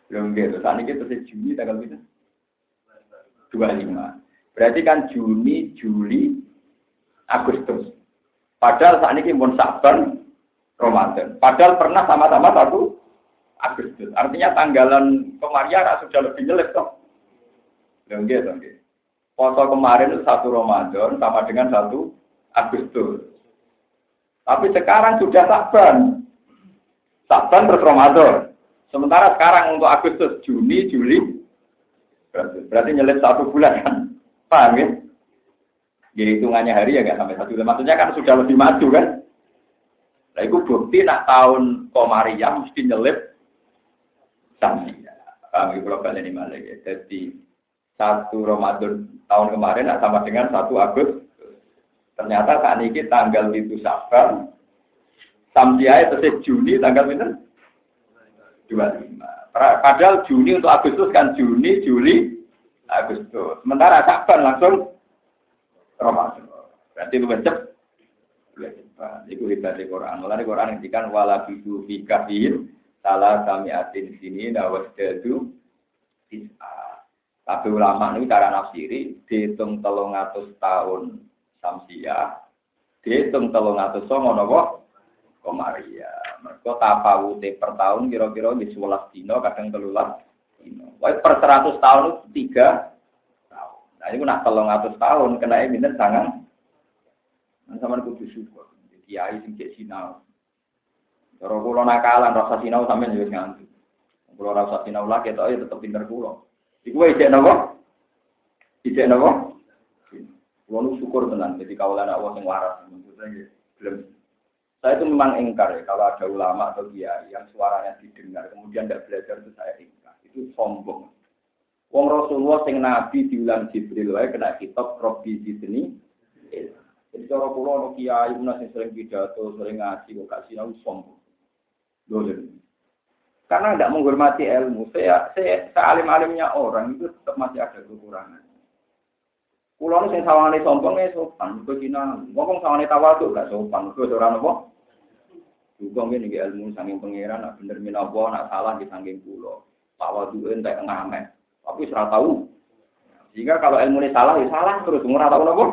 Belum gitu. Tadi kira tesih Juni tanggal ini. Dua lima. Berarti kan Juni, Juli, Agustus. Padahal saat ini pun Saban, Ramadan. Padahal pernah sama-sama satu Agustus. Artinya tanggalan kemarin sudah lebih jelek toh. Enggak, enggak. Poso kemarin satu Ramadan sama dengan satu Agustus. Tapi sekarang sudah Saban. Saban terus Ramadan. Sementara sekarang untuk Agustus, Juni, Juli, berarti, berarti nyelip satu bulan kan? Paham ya? Jadi hitungannya hari ya nggak sampai satu bulan. Maksudnya kan sudah lebih maju kan? Nah itu bukti nak tahun Komariah mesti nyelip sami. Kami kalau kalian ini malah ya. Jadi satu Ramadan tahun kemarin sama dengan satu Agustus. Ternyata saat ini tanggal itu Safar, Samsiai itu Juni tanggal itu 25. Padahal Juni untuk Agustus kan Juni, Juli, Agustus. Sementara Sabar langsung Ramadan. Berarti lu. Itu hebat di Quran. Mulai Quran ngendikan wala bidu fi kafir salah kami atin sini nawas jadu. Tapi ulama ini cara nafsiri dihitung telung atus tahun samsia, dihitung telung atus songo nopo komaria. Mereka tafawute per tahun kira-kira di sebelas dino kadang telulas dino. Wah per seratus tahun itu tiga. Nah ini nak telung atus tahun kena emiten sangat. Nah, sama kudu syukur. Kiai sing cek sinau. Cara kula nakalan rasa sinau sampean yo nganti. Kula rasa sinau lagi tok ya tetep pinter kula. Iku wae cek napa? Ijek napa? Kula nu syukur tenan jadi kawalan Allah sing waras. Maksudnya belum saya itu memang ingkar ya kalau ada ulama atau kiai yang suaranya didengar kemudian tidak belajar itu saya ingkar itu sombong. Wong Rasulullah sing Nabi diulang Jibril wae kena kitab Robbi Zidni jadi cara kula ono kiai menawa sing sering pidato, sering ngaji kok gak sinau sombong. Dolen. Karena tidak menghormati ilmu. Saya, saya sealim-alimnya orang itu tetap masih ada kekurangan. Kulo sing sawane sombong ya sopan, kok Cina. Ngomong sawane tawadhu gak sopan, kok ora napa. Juga ngene iki ilmu saking pangeran nak bener minawa nak salah di saking kula. Tawadhu entek ngamen. Tapi ora tahu. Sehingga kalau ilmu ini salah, ya salah terus ora tahu napa.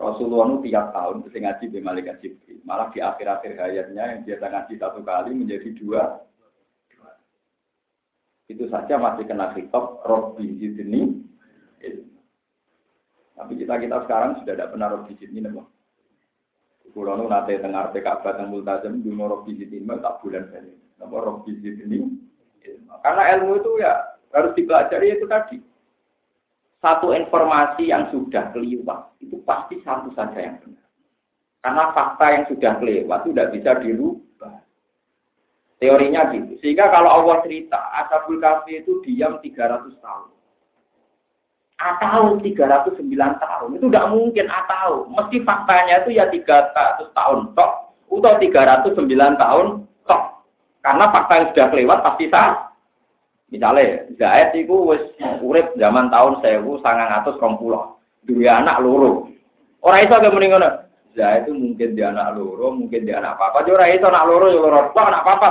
Rasulullah itu tiap tahun bisa ngaji di malaikat Jibril. Malah di akhir-akhir hayatnya yang biasa ngaji satu kali menjadi dua. Itu saja masih kena hitop Robbi Zidni. Tapi kita kita sekarang sudah tidak pernah Robbi Zidni. Nama. Kulo nu nate dengar PKB teng multazam duno rob bizit ini tak bulan ini. Nama rob bizit ini. Karena ilmu itu ya harus dipelajari itu tadi. Satu informasi yang sudah kelewat itu pasti satu saja yang benar. Karena fakta yang sudah kelewat itu tidak bisa dirubah. Teorinya gitu. Sehingga kalau Allah cerita, Ashabul Kahfi itu diam 300 tahun atau 309 tahun. Itu tidak mungkin atau. Mesti faktanya itu ya 300 tahun tok. Atau 309 tahun tok. Karena fakta yang sudah kelewat pasti sah. Misalnya, Zaid itu wis urip zaman tahun 1920. Dua anak loro. Orang itu agak mendingan. Zaid itu mungkin dia anak loro, mungkin dia anak apa. Jadi orang itu anak loro, ya loro. anak apa?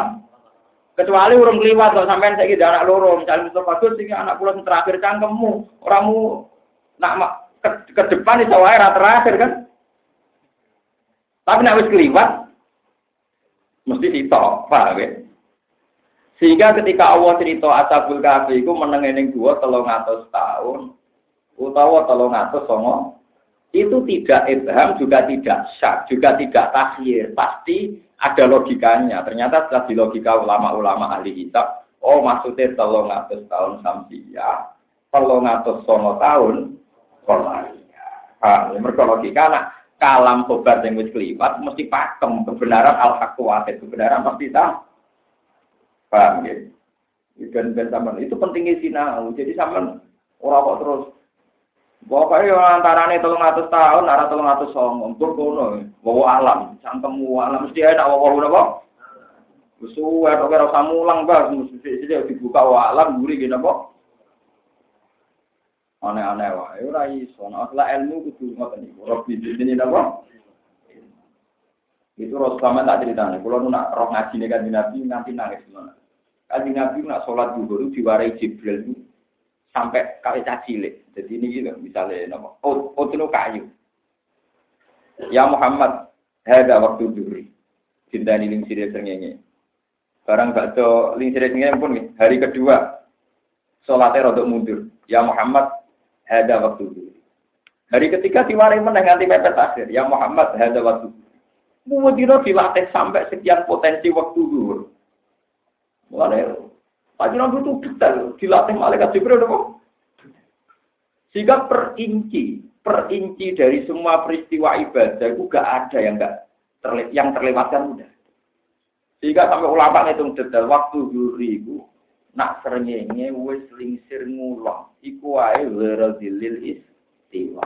Kecuali urung kliwat kok sampean saiki anak loro, misalnya Mustafa Gus iki anak kula sing terakhir cangkemmu, oramu nak ke, ke depan iso wae terakhir kan. Tapi nek wis kliwat mesti sitok, paham ya? Sehingga ketika Allah cerita Ashabul Kahfi iku meneng ning gua 300 tahun utawa 300 songo itu tidak ibham juga tidak syak juga tidak takhir pasti ada logikanya. Ternyata setelah di logika ulama-ulama ahli kitab, oh maksudnya telung atas tahun samsia, telung atas sono tahun kolania. Ah, ya, mereka logika nak kalam sobat yang wis kelipat mesti pakem kebenaran al haq kebenaran pasti tahu. Paham ya? Dan, dan itu pentingnya sinau. Jadi sama orang kok terus Pokoknya antara ini telung atus tahun, arah telung atus song, untuk kono, bawa alam, cangkemmu alam, mesti ada bawa bawa apa? Suwe, atau kira usah mulang, bah, mesti dibuka alam, gurih gini apa? Aneh-aneh wah, itu rai, soalnya asal ilmu kudu ngoten iku, roh bidin ini apa? Itu Rasulullah tak ceritanya, kalau nak roh ngaji nih kan Nabi nanti nangis gimana? Kan Nabi nak sholat dulu diwarai Jibril itu sampai kali cilik. Jadi ini gitu, misalnya nama, oh, oh kayu. Ya Muhammad, ada waktu duri. Cinta ini ling sirih sengenge. Barang baca ling sirih sengenge pun hari kedua sholatnya rodok mundur. Ya Muhammad, ada waktu duri. Hari ketiga diwarai menang nanti mepet akhir. Ya Muhammad, ada waktu duri. Mudiro dilatih sampai sekian potensi waktu dulu. Mulai Panjenengan itu detail, dilatih malaikat Jibril kok. Sehingga perinci, perinci dari semua peristiwa ibadah itu gak ada yang gak terle yang terlewatkan udah. Sehingga sampai ulama itu detail waktu juri itu nak serengenge wis lingsir ngulon iku wae weradilil istiwa.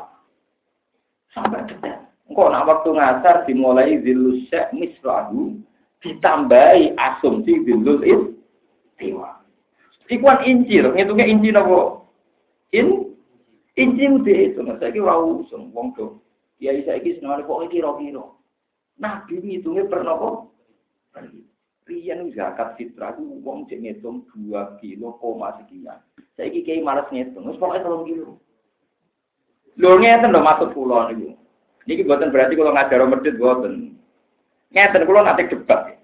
Sampai detail. Engkau nak waktu ngasar dimulai zilus syek mislahu ditambahi asumsi zilul istiwa. Ikuan incir, ngitungnya inci nopo. In inci udah itu, nah saya kira usung wong tuh. Ya saya kira senang kok kira kira. Nabi ngitungnya pernah kok. Rian zakat fitrah itu wong cek ngitung dua kilo koma sekian. Saya kira kayak malas ngitung, terus pokoknya tolong kilo. Lho ngeten lho maksud kula niku. Niki buatan berarti kalau ngajar medit buatan. Ngeten kula nanti debat.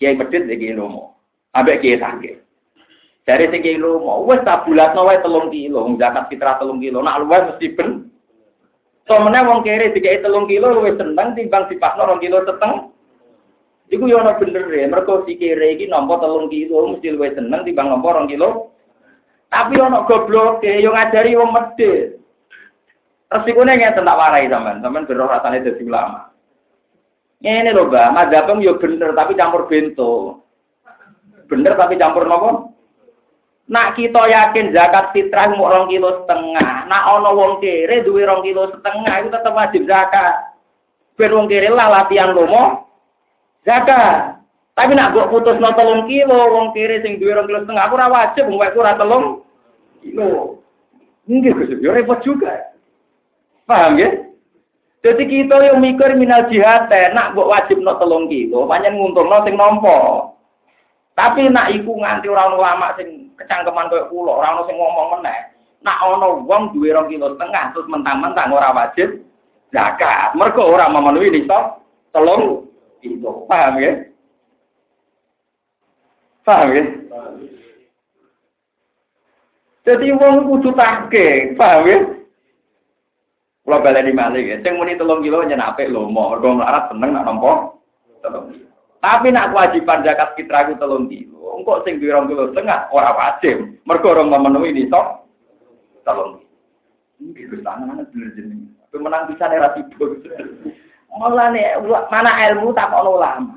Kiai medit iki lomo. Ambek kiai sakit. Dari sing kilo mau wes tak bulatno wae telung kilo, zakat fitrah telung kilo. Nak luwes mesti ben. So meneh wong kere dikai telung kilo luwes seneng timbang dipasno rong kilo seteng. Iku yo ana bener ya, mergo si kere iki nampa telung kilo mesti luwes seneng timbang nampa rong kilo. Tapi ana goblok yo ngajari wong medhit. Resikune ngeten tak warai sampean, sampean beroh rasane dadi ulama. Ngene lho, Mbak, madzhabem yo bener tapi campur bento. Bener tapi campur nopo? Nak kita yakin zakat fitrah mau rong kilo setengah. Nak ono wong kere duwe rong kilo setengah itu tetap wajib zakat. Ben wong kere lah latihan lomo zakat. Tapi nak buat putus no telung kilo wong kere sing rong kilo setengah aku ora wajib wong ora telung kilo. Nggih Gus, yo repot juga. Paham ya? Jadi kita yang mikir minal jihad, nak buat wajib no telung kilo, banyak nguntung no sing nompo. Tapi nak iku nganti orang ulama sing kecangkeman koyo kula, ora ono sing ngomong meneh. Nak ono wong duwe 2 kilo setengah terus mentang-mentang ora wajib zakat. Mergo ora memenuhi nisab telung kilo. Paham ya? Paham ya? Jadi wong kudu take, paham ya? Kalau balik di Malik, ya, sing muni telung kilo nyen apik lho, mau mergo melarat seneng nak kilo. Tapi nak kewajiban zakat fitrah itu telung kilo. Engkau sing duwe rong kilo setengah ora wajib. Mergo orang memenuhi ini sok telung kilo. Ini Gus tangan bener jeneng. Tapi menang bisa era tidur. Malah nih, mana ilmu tak ono ulama.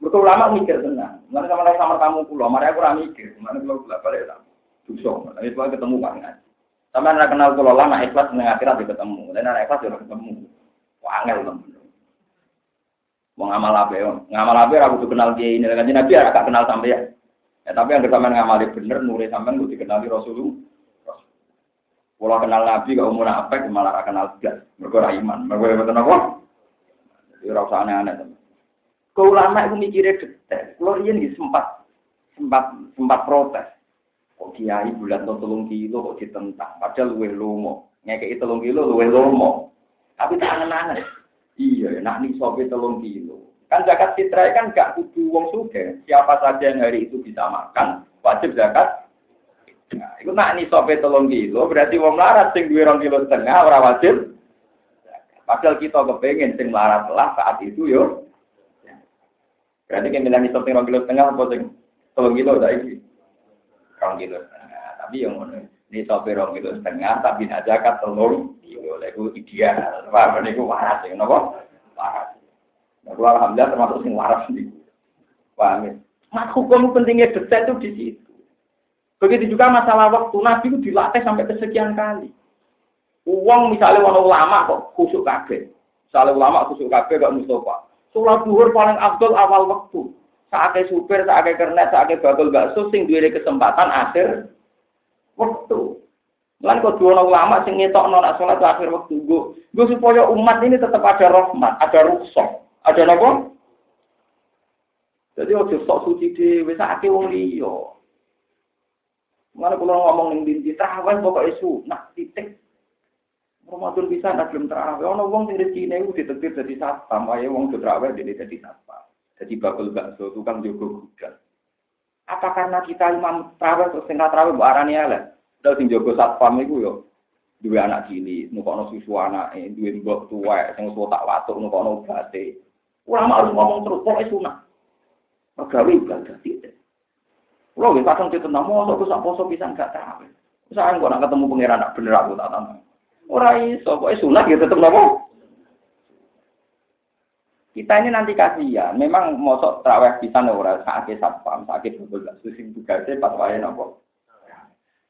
Mergo ulama mikir tenang. Mana sama sama kamu pulau, mari aku ora mikir. Mana kalau balik lah. Dusok, itu ketemu kan. Sampai anak kenal kulo lama ikhlas dengan akhirat ketemu. Dan anak ikhlas dia ketemu. Wangel teman. Mau ngamal apa ya? Ngamal apa ya? Aku tuh kenal dia ini. Kan Nabi ya agak kenal sampai ya. Tapi yang sama ngamali bener, nuri sampai gue dikenali Rasulullah. Kalau kenal Nabi, kalau umur apa, malah kenal juga. Mereka iman. Mereka betul apa? Jadi rasa aneh-aneh. Kau lama itu mikirnya detail. Kalau ini sempat sempat sempat protes. Kok kiai bulan to telung kilo kok ditentang. Padahal luwe lomo. Ngekei telung kilo luwe lomo. Tapi tak angen-angen. Iya, nak nih sobe telung kilo. Kan zakat fitrah kan gak kudu wong suge. Siapa saja yang hari itu bisa makan, wajib zakat. Nah, itu nak nih sobe telung kilo, berarti wong larat sing duwe rong kilo setengah ora wajib. Padahal kita kepengen sing larat lah saat itu yo. Berarti kan bilang sobe rong kilo setengah apa sing telung kilo saiki rong kilo setengah. Tapi yang mana ini sopir rong kilo setengah, tapi nak zakat telur kilo, itu ideal. Wah, ini ku waras ya, kenapa? Waras. Nah, alhamdulillah termasuk sing waras nih. Paham ya? Mas hukum pentingnya detail itu di situ. Begitu juga masalah waktu Nabi itu dilatih sampai kesekian kali. Uang misalnya orang ulama kok khusuk kabeh. Misalnya ulama khusuk kabeh gak Mustafa. Sholat duhur paling abdul awal waktu saatnya supir, saatnya kernet, saatnya bakul bakso, sing duwe kesempatan akhir waktu. Lan kok dua ulama sing ngetok nona sholat akhir waktu gue, gue supaya umat ini tetap ada rahmat, ada rukhsah, ada apa? Jadi waktu sok suci di saatnya wong liyo. Mana kalau ngomong ning dinti terawih pokoknya nak titik. Ramadan bisa nak belum terawih. Ono wong sing rezekine iku ditetir dadi satpam, wae wong terawih dene dadi satpam. Jadi bakul bakso, tukang jogo gudang. Apa karena kita imam terawih terus tengah terawih bu arani ala? Dal sing jogo satpam itu yo dua anak cilik, nukono susu anak, eh, dua mbok tua, sing tua tak watuk nukono bate. Ulama harus ngomong terus, pokoknya sunah. Pegawai ibadah tidak. Kalau kita kadang tentang mau aku sak poso bisa nggak terawih. Gua nak ketemu pangeran bener aku tak tahu. Orang iso, pokoknya sunah gitu tetap nopo. Kita ini nanti kasihan. Memang mosok terawih bisa ora sakit satpam, sakit betul susing tugasnya pas wae nopo.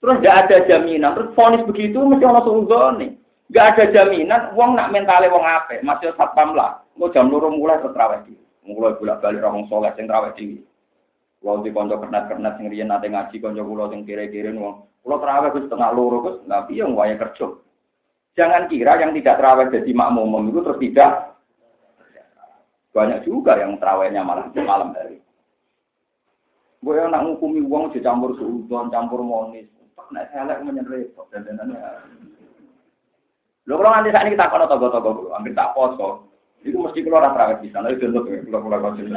Terus tidak ada jaminan. Terus fonis begitu mesti suudon nih. Gak ada jaminan. Uang nak mentale wong ape. Masih satpam lah. Mau jam loro mulai terawih di. Mulai bolak balik orang soleh sing terawih di. Kalau di konco kernet-kernet sing riyen nate ngaji konco kula sing kire-kire wong. Kula terawih wis setengah loro Gus, tapi yang waya kerja. Jangan kira yang tidak terawih jadi makmum itu terus tidak banyak juga yang terawihnya malah malam hari. Gue yang nak ngukumi uang dicampur suudon, campur monis. Nek selek menyen repot dan dan Lo kalau nanti saat ini kita kono togo-togo dulu, ambil tak foto. Itu mesti keluar terawih di sana. Itu untuk keluar keluar kau sini.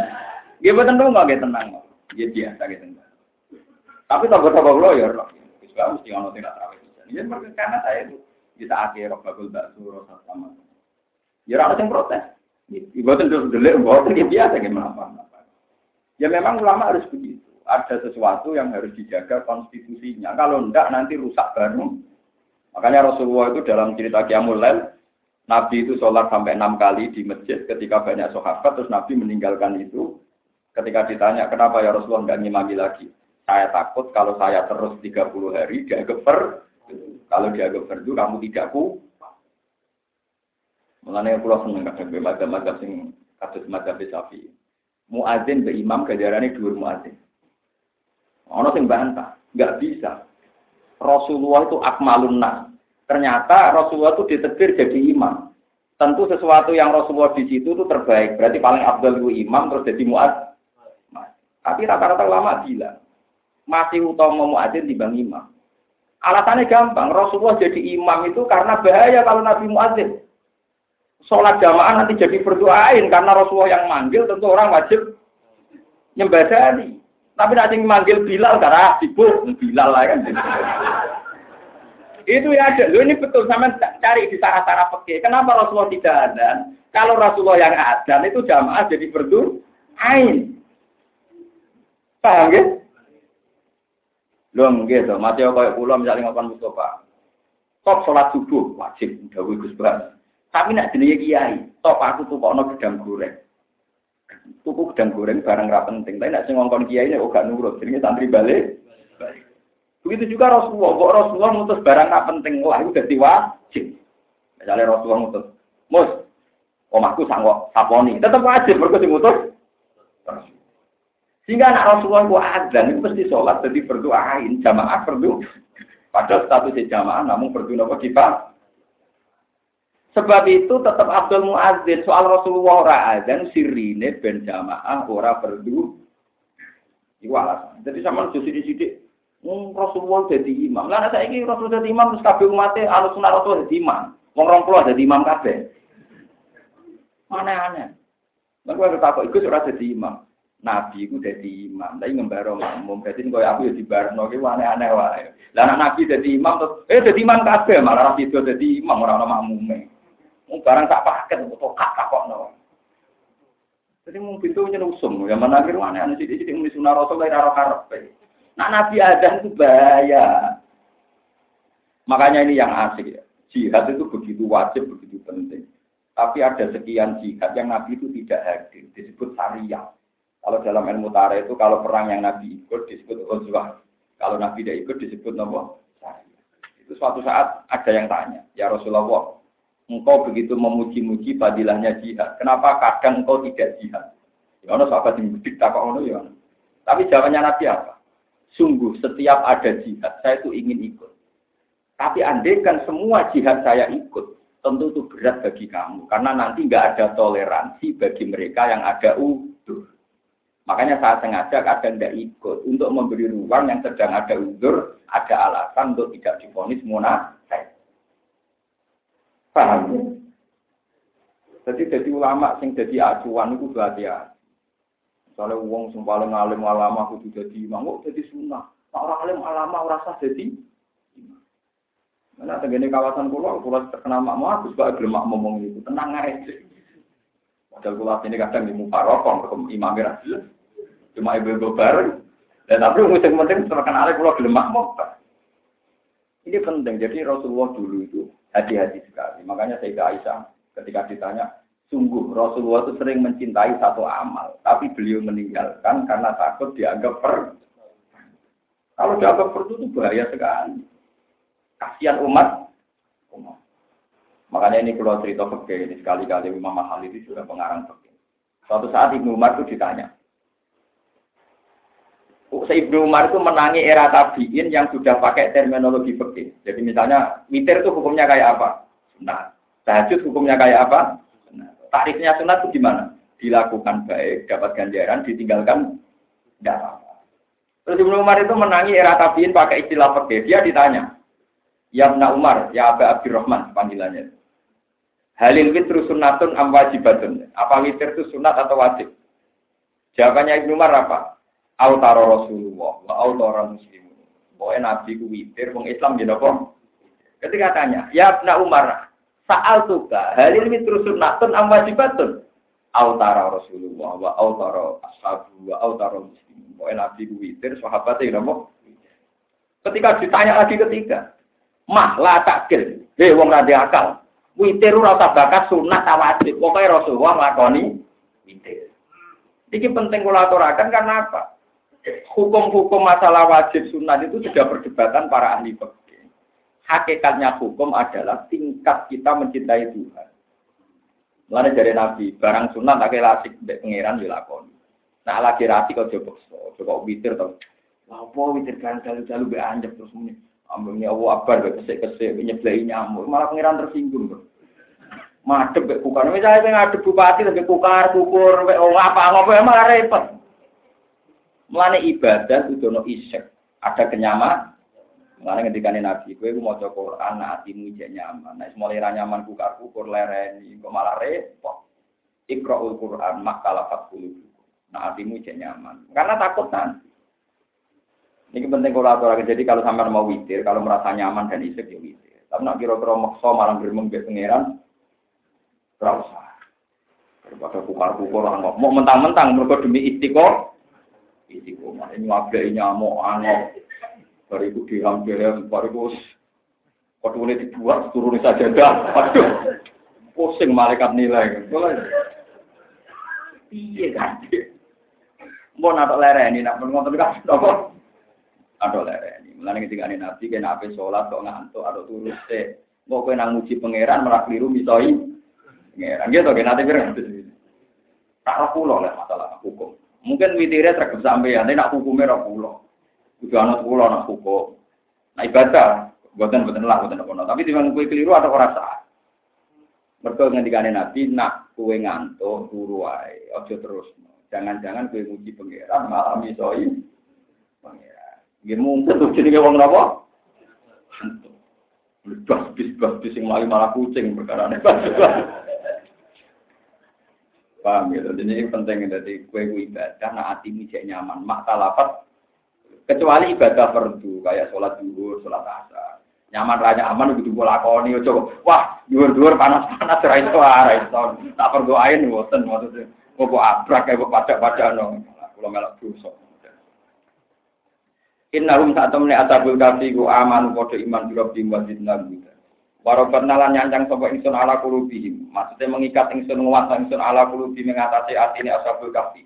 Dia dong nggak tenang. Dia biasa gitu. Tapi togo-togo lo ya, Islam mesti ono tidak terawih di sana. Ya karena saya itu kita akhir bagul bakso sama. Ya orang yang protes. Ibadah terus delik, buatan ya biasa gimana Ya memang ulama harus begitu. Ada sesuatu yang harus dijaga konstitusinya. Kalau enggak nanti rusak baru. Makanya Rasulullah itu dalam cerita Qiyamul Nabi itu sholat sampai enam kali di masjid ketika banyak sahabat, terus Nabi meninggalkan itu. Ketika ditanya, kenapa ya Rasulullah enggak ngimami lagi? Saya takut kalau saya terus 30 hari, dia geper. Kalau dia geper itu kamu tidak ku Mengenai pulau seneng kadang madzhab-madzhab sing kados madzhab Syafi'i. Muadzin be imam gajarane dhuwur muadzin. Ono sing bantah, nggak bisa. Rasulullah itu akmalun nas. Ternyata Rasulullah itu ditegur jadi imam. Tentu sesuatu yang Rasulullah di situ itu terbaik. Berarti paling abdul itu imam terus jadi muad. Tapi rata-rata ulama bilang masih utama muadzin dibanding imam. Alasannya gampang, Rasulullah jadi imam itu karena bahaya kalau Nabi muadzin sholat jamaah nanti jadi berdoain karena Rasulullah yang manggil tentu orang wajib nyembadani. Tapi nanti manggil Bilal karena sibuk Bilal lah kan. Itu ya ada. Loh ini betul sama cari di sarah-sarah peke. Kenapa Rasulullah tidak ada? Kalau Rasulullah yang ada itu jamaah jadi berdu ain. Paham ya? Lho nggih to, mati kaya kula misalnya ngopan Mustafa. Top sholat subuh wajib dawuh Gus Bas. Tapi nak jenenge kiai, top aku tuh kono gedang goreng. Tuku gedang goreng barang ra penting, tapi nak sing kiai nek gak nurut, jenenge santri balik. Begitu juga Rasulullah, kok Rasulullah mutus barang ra penting, wah itu dadi wajib. Misalnya Rasulullah mutus, mus, omahku sanggup saponi, tetap wajib mergo mutus. Sehingga anak Rasulullah itu azan itu mesti sholat jadi berdoain jamaah berdoa. Padahal statusnya jamaah namun berdoa apa kita. Sebab itu tetap Abdul Muazzin soal Rasulullah ora azan sirine ben jamaah ora berdoa. Iku alasan. Jadi sama justru di sini Hmm, Rasulullah jadi imam. Lah saya ini Rasulullah jadi imam terus kabeh umatnya alus sunah Rasul jadi imam. Wong rong puluh jadi imam kabeh. Aneh-aneh. Lah kok takut ikut ora jadi imam. Nabi itu jadi imam, tapi ngembaro makmum. Jadi kau aku ya di barno, itu aneh-aneh wae. Lah Nabi jadi imam, eh jadi imam kabeh malah Nabi itu jadi imam orang orang makmum. Mau barang tak paket, kak tak kok no. Jadi mau pintu nyelusum, yang mana akhir aneh-aneh jadi muni sunah rasul arah karep. Nah Nabi ada itu bahaya. Makanya ini yang asik ya. Jihad itu begitu wajib, begitu penting. Tapi ada sekian jihad yang Nabi itu tidak hadir, disebut syariah. Kalau dalam ilmu tarikh itu kalau perang yang Nabi ikut disebut Ghazwah. Kalau Nabi tidak ikut disebut nama Itu suatu saat ada yang tanya, ya Rasulullah, engkau begitu memuji-muji fadilahnya jihad. Kenapa kadang engkau tidak jihad? Ya Allah, sahabat yang tak ono ya. Tapi jawabannya Nabi apa? Sungguh setiap ada jihad, saya itu ingin ikut. Tapi andaikan semua jihad saya ikut, tentu itu berat bagi kamu. Karena nanti nggak ada toleransi bagi mereka yang ada udur. Makanya saya sengaja kadang tidak ikut untuk memberi ruang yang sedang ada uzur, ada alasan untuk tidak difonis munafik. Paham? Jadi jadi ulama sing jadi acuan itu berarti ya. Misalnya uang alim ulama kudu jadi imam, kok jadi sunnah. Nah, orang alim ulama rasa jadi Nah, tenggene kawasan pulau, pulau terkenal makmum, aku juga gelem ngomong itu, tenang aja. Padahal kula ini kadang di mufarokon, ke imam jelas. Cuma ibu-ibu bareng. Dan tapi musim penting terkenal kula gelem makmum. Ini penting. Jadi Rasulullah dulu itu hati-hati sekali. Makanya saya Aisyah ketika ditanya, sungguh Rasulullah itu sering mencintai satu amal, tapi beliau meninggalkan karena takut dianggap per. Kalau dianggap per itu bahaya sekali. Kasihan umat. umat. Makanya ini kalau cerita fakir ini sekali-kali Imam Mahal itu sudah pengarang fakir. Suatu saat Ibnu Umar itu ditanya, Ibnu Umar itu menangi era tabiin yang sudah pakai terminologi fakir. Jadi misalnya mitir itu hukumnya kayak apa? Nah, tahajud hukumnya kayak apa? Nah, tarifnya sunat itu gimana? Dilakukan baik, dapat ganjaran, ditinggalkan tidak apa-apa. Terus Ibnu Umar itu menangi era tabiin pakai istilah fakir. Dia ditanya, Ya Umar, ya Aba Abdurrahman panggilannya. Halil witru sunnatun am wajibatun. Apa witir itu sunat atau wajib? Jawabannya Ibnu Umar apa? Autara Rasulullah wa autara muslim. Pokoknya Nabi ku witir, wong Islam ya napa? Ketika tanya, ya Ibnu Umar, saal tuka halil witru sunnatun am wajibatun? Autara Rasulullah wa autara ashabu wa autara muslim. Pokoknya Nabi ku witir, sahabatnya ya napa? Ketika ditanya lagi ketiga, mah la takil, hei wong rada akal, witir ora usah bakat sunat ta wajib. Pokoke Rasulullah nglakoni witir. Iki penting kula aturaken karena apa? Hukum-hukum masalah wajib sunat itu sudah perdebatan para ahli fikih. Hakikatnya hukum adalah tingkat kita mencintai Tuhan. Mulane dari Nabi, barang sunat tak lasik mbek pangeran dilakoni. Nah lagi rasi kok coba coba witir to. Apa witir kan dalu-dalu be anjep terus muni. Ambungnya Allah Akbar, kesek-kesek, nyeblai nyamuk, malah pengiran tersinggung. Madep be kukar, misalnya pengen ngadep bupati, tapi kukar, kukur, be oh apa, ngapa, malah repot. Mulane ibadah itu no isek, ada kenyaman. Mulane ketika Nabi, gue mau coba Quran, hatimu jadi nyaman. Nah, mulai nyaman kukar, kukur, lereni, kok malah repot. Iqra'ul Quran, makalah fatkulu. Nah, hatimu jadi nyaman. Karena takut nanti. Ini penting aturakan. Jadi kalau sampai mau witir, kalau merasa nyaman dan isek ya witir. Tapi nak kira-kira maksa malam bermeng pangeran, terasa. Daripada kukar-kukar mau mentang-mentang mereka demi istiqomah. Istiqomah ini ngablek nyamuk angok. Bariku diham-diham, bariku Waktu ini dibuat turun saja dah. Aduh, pusing malaikat nilai. Iya kan? Mau nato lereni, nak ngotot kan? Nato lereni. Mulane ketika ini nabi, kena apa sholat, kok ngantuk, atau turun se. Mau kena nguji pangeran, malah keliru misoi. Pangeran, gitu kan? Nanti biar Tak pulau lah masalah hukum. Mungkin witirnya terkejut sampai tapi nak hukumnya rak pulau. Udah anak pulau nak hukum. Nah ibadah, buatan buatan lah, buatan apa Tapi timbang kue keliru ada orang sah. Mereka ngendikane Nabi, nak kue ngantuk, turu ojo terus. Jangan-jangan kue muji pangeran malah misoi pangeran. Gini mungkin tuh jadi wong apa? Bas bis bas bis yang malah kucing perkara. Paham gitu. Jadi ini penting dari kue ibadah, nah hati ini nyaman. Mak talafat kecuali ibadah fardu kayak sholat duhur, sholat asar. Nyaman raja aman begitu gue lakoni, coba. Wah, duhur-duhur panas-panas ra iso ra iso. Tak perdoain ngoten maksudnya. Kok abrak kayak pajak-pajak no. Kula melok dosa. Innahum saat temne asabul kafi ku aman padha iman bi rabbihim wa zidnahum Warokatna lan nyancang sapa ingsun ala kulubihim. Maksudnya mengikat ingsun nguwasa ingsun ala kulubi mengatasi atine ashabul kafi.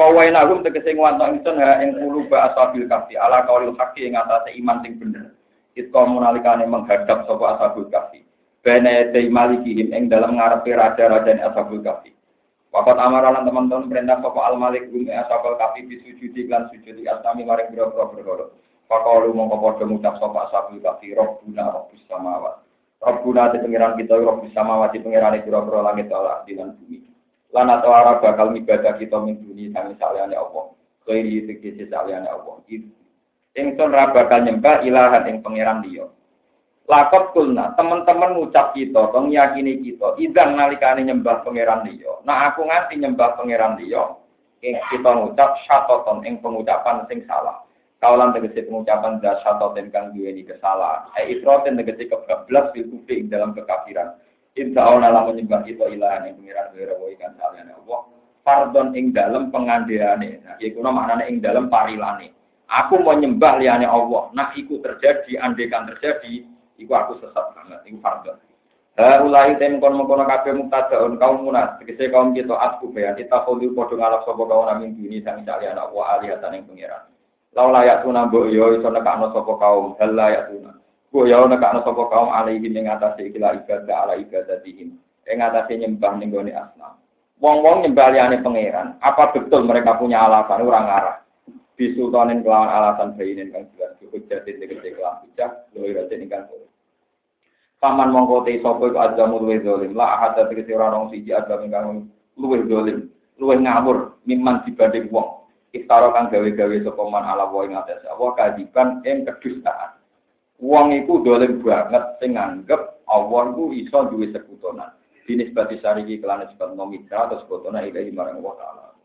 Kawai nagum tegese nguwasa ingsun ha ing kuluba ashabul kafi ala kaulil haqi ing atase iman sing bener. Kita menalikane menghadap sapa ashabul kafi. Bene dei malikihim ing dalam ngarepe raja-raja ashabul kafi. Wakat amaralan teman-teman perintah sapa al malik gum ashabul kafi bisujudi lan sujudi asami maring biro-biro berkoro. Pakalu mongko padha ngucap sapa ashabul kafi robbuna robbus samawat. Rabbuna di pengiran kita, Rabb bisa mawati pengiran itu, Rabb langit Allah dengan bumi. Lan atau arah bakal ibadah kita minggu sami saliannya Allah. Kiri tegesi saliannya Allah. Ingsun ra bakal nyembah ilahan ing pengiran dia. Lakot kulna, teman-teman ngucap kita, tong yakini kita, idang nalikane nyembah pangeran dia. Nah aku nganti nyembah pangeran dia, kita ngucap syatoton ing pengucapan sing salah. Kaulan tegesi pengucapan dasar kang duweni kesalahan. Eh ifroten tegesi kebablas bil kufri dalam kekafiran. Inta ona lah menyembah itu ilahan yang pengiran kira wa ikan salian Allah. Pardon ing dalam pengandiane. Nah, iku maknane ing dalam parilane. Aku mau nyembah liane Allah. Nah, iku terjadi, andekan terjadi, iku aku sesat banget. Iku pardon. ulai tem kon mengkono kabeh muktadaun kaum munas tegese kaum kita asku bayan kita kudu padha ngalap sapa kaum namin dini sang salian Allah alihatan ing pengiran Lau layak tuna mbok yo iso nekakno kaum, hal layak tuna. Mbok yo nekakno sapa kaum alaihi ing atase ikilah ibadah ala ibadatihim. Ing atase nyembah ning gone asnam. Wong-wong nyembah liyane pangeran, apa betul mereka punya alasan ora ngarah? Bisultanin kelawan alasan bayinin kang jelas jadi tegese kelam bijak, luwih rajin ingkang Paman mongko te sapa iku adzamul luwih zalim. La ahad ta tegese ora nang siji adzam ingkang luwih zalim, luwih ngawur mimman dibanding wong. Iftara kang gawe-gawe sapa man ala wa ing atas Allah kadiban ing kedustaan. Wong iku zalim banget sing nganggep Allah iku iso duwe sekutonan. Dinis bati sariki kelana sifat nomitra atau sekutonan ilahi marang wa ta'ala.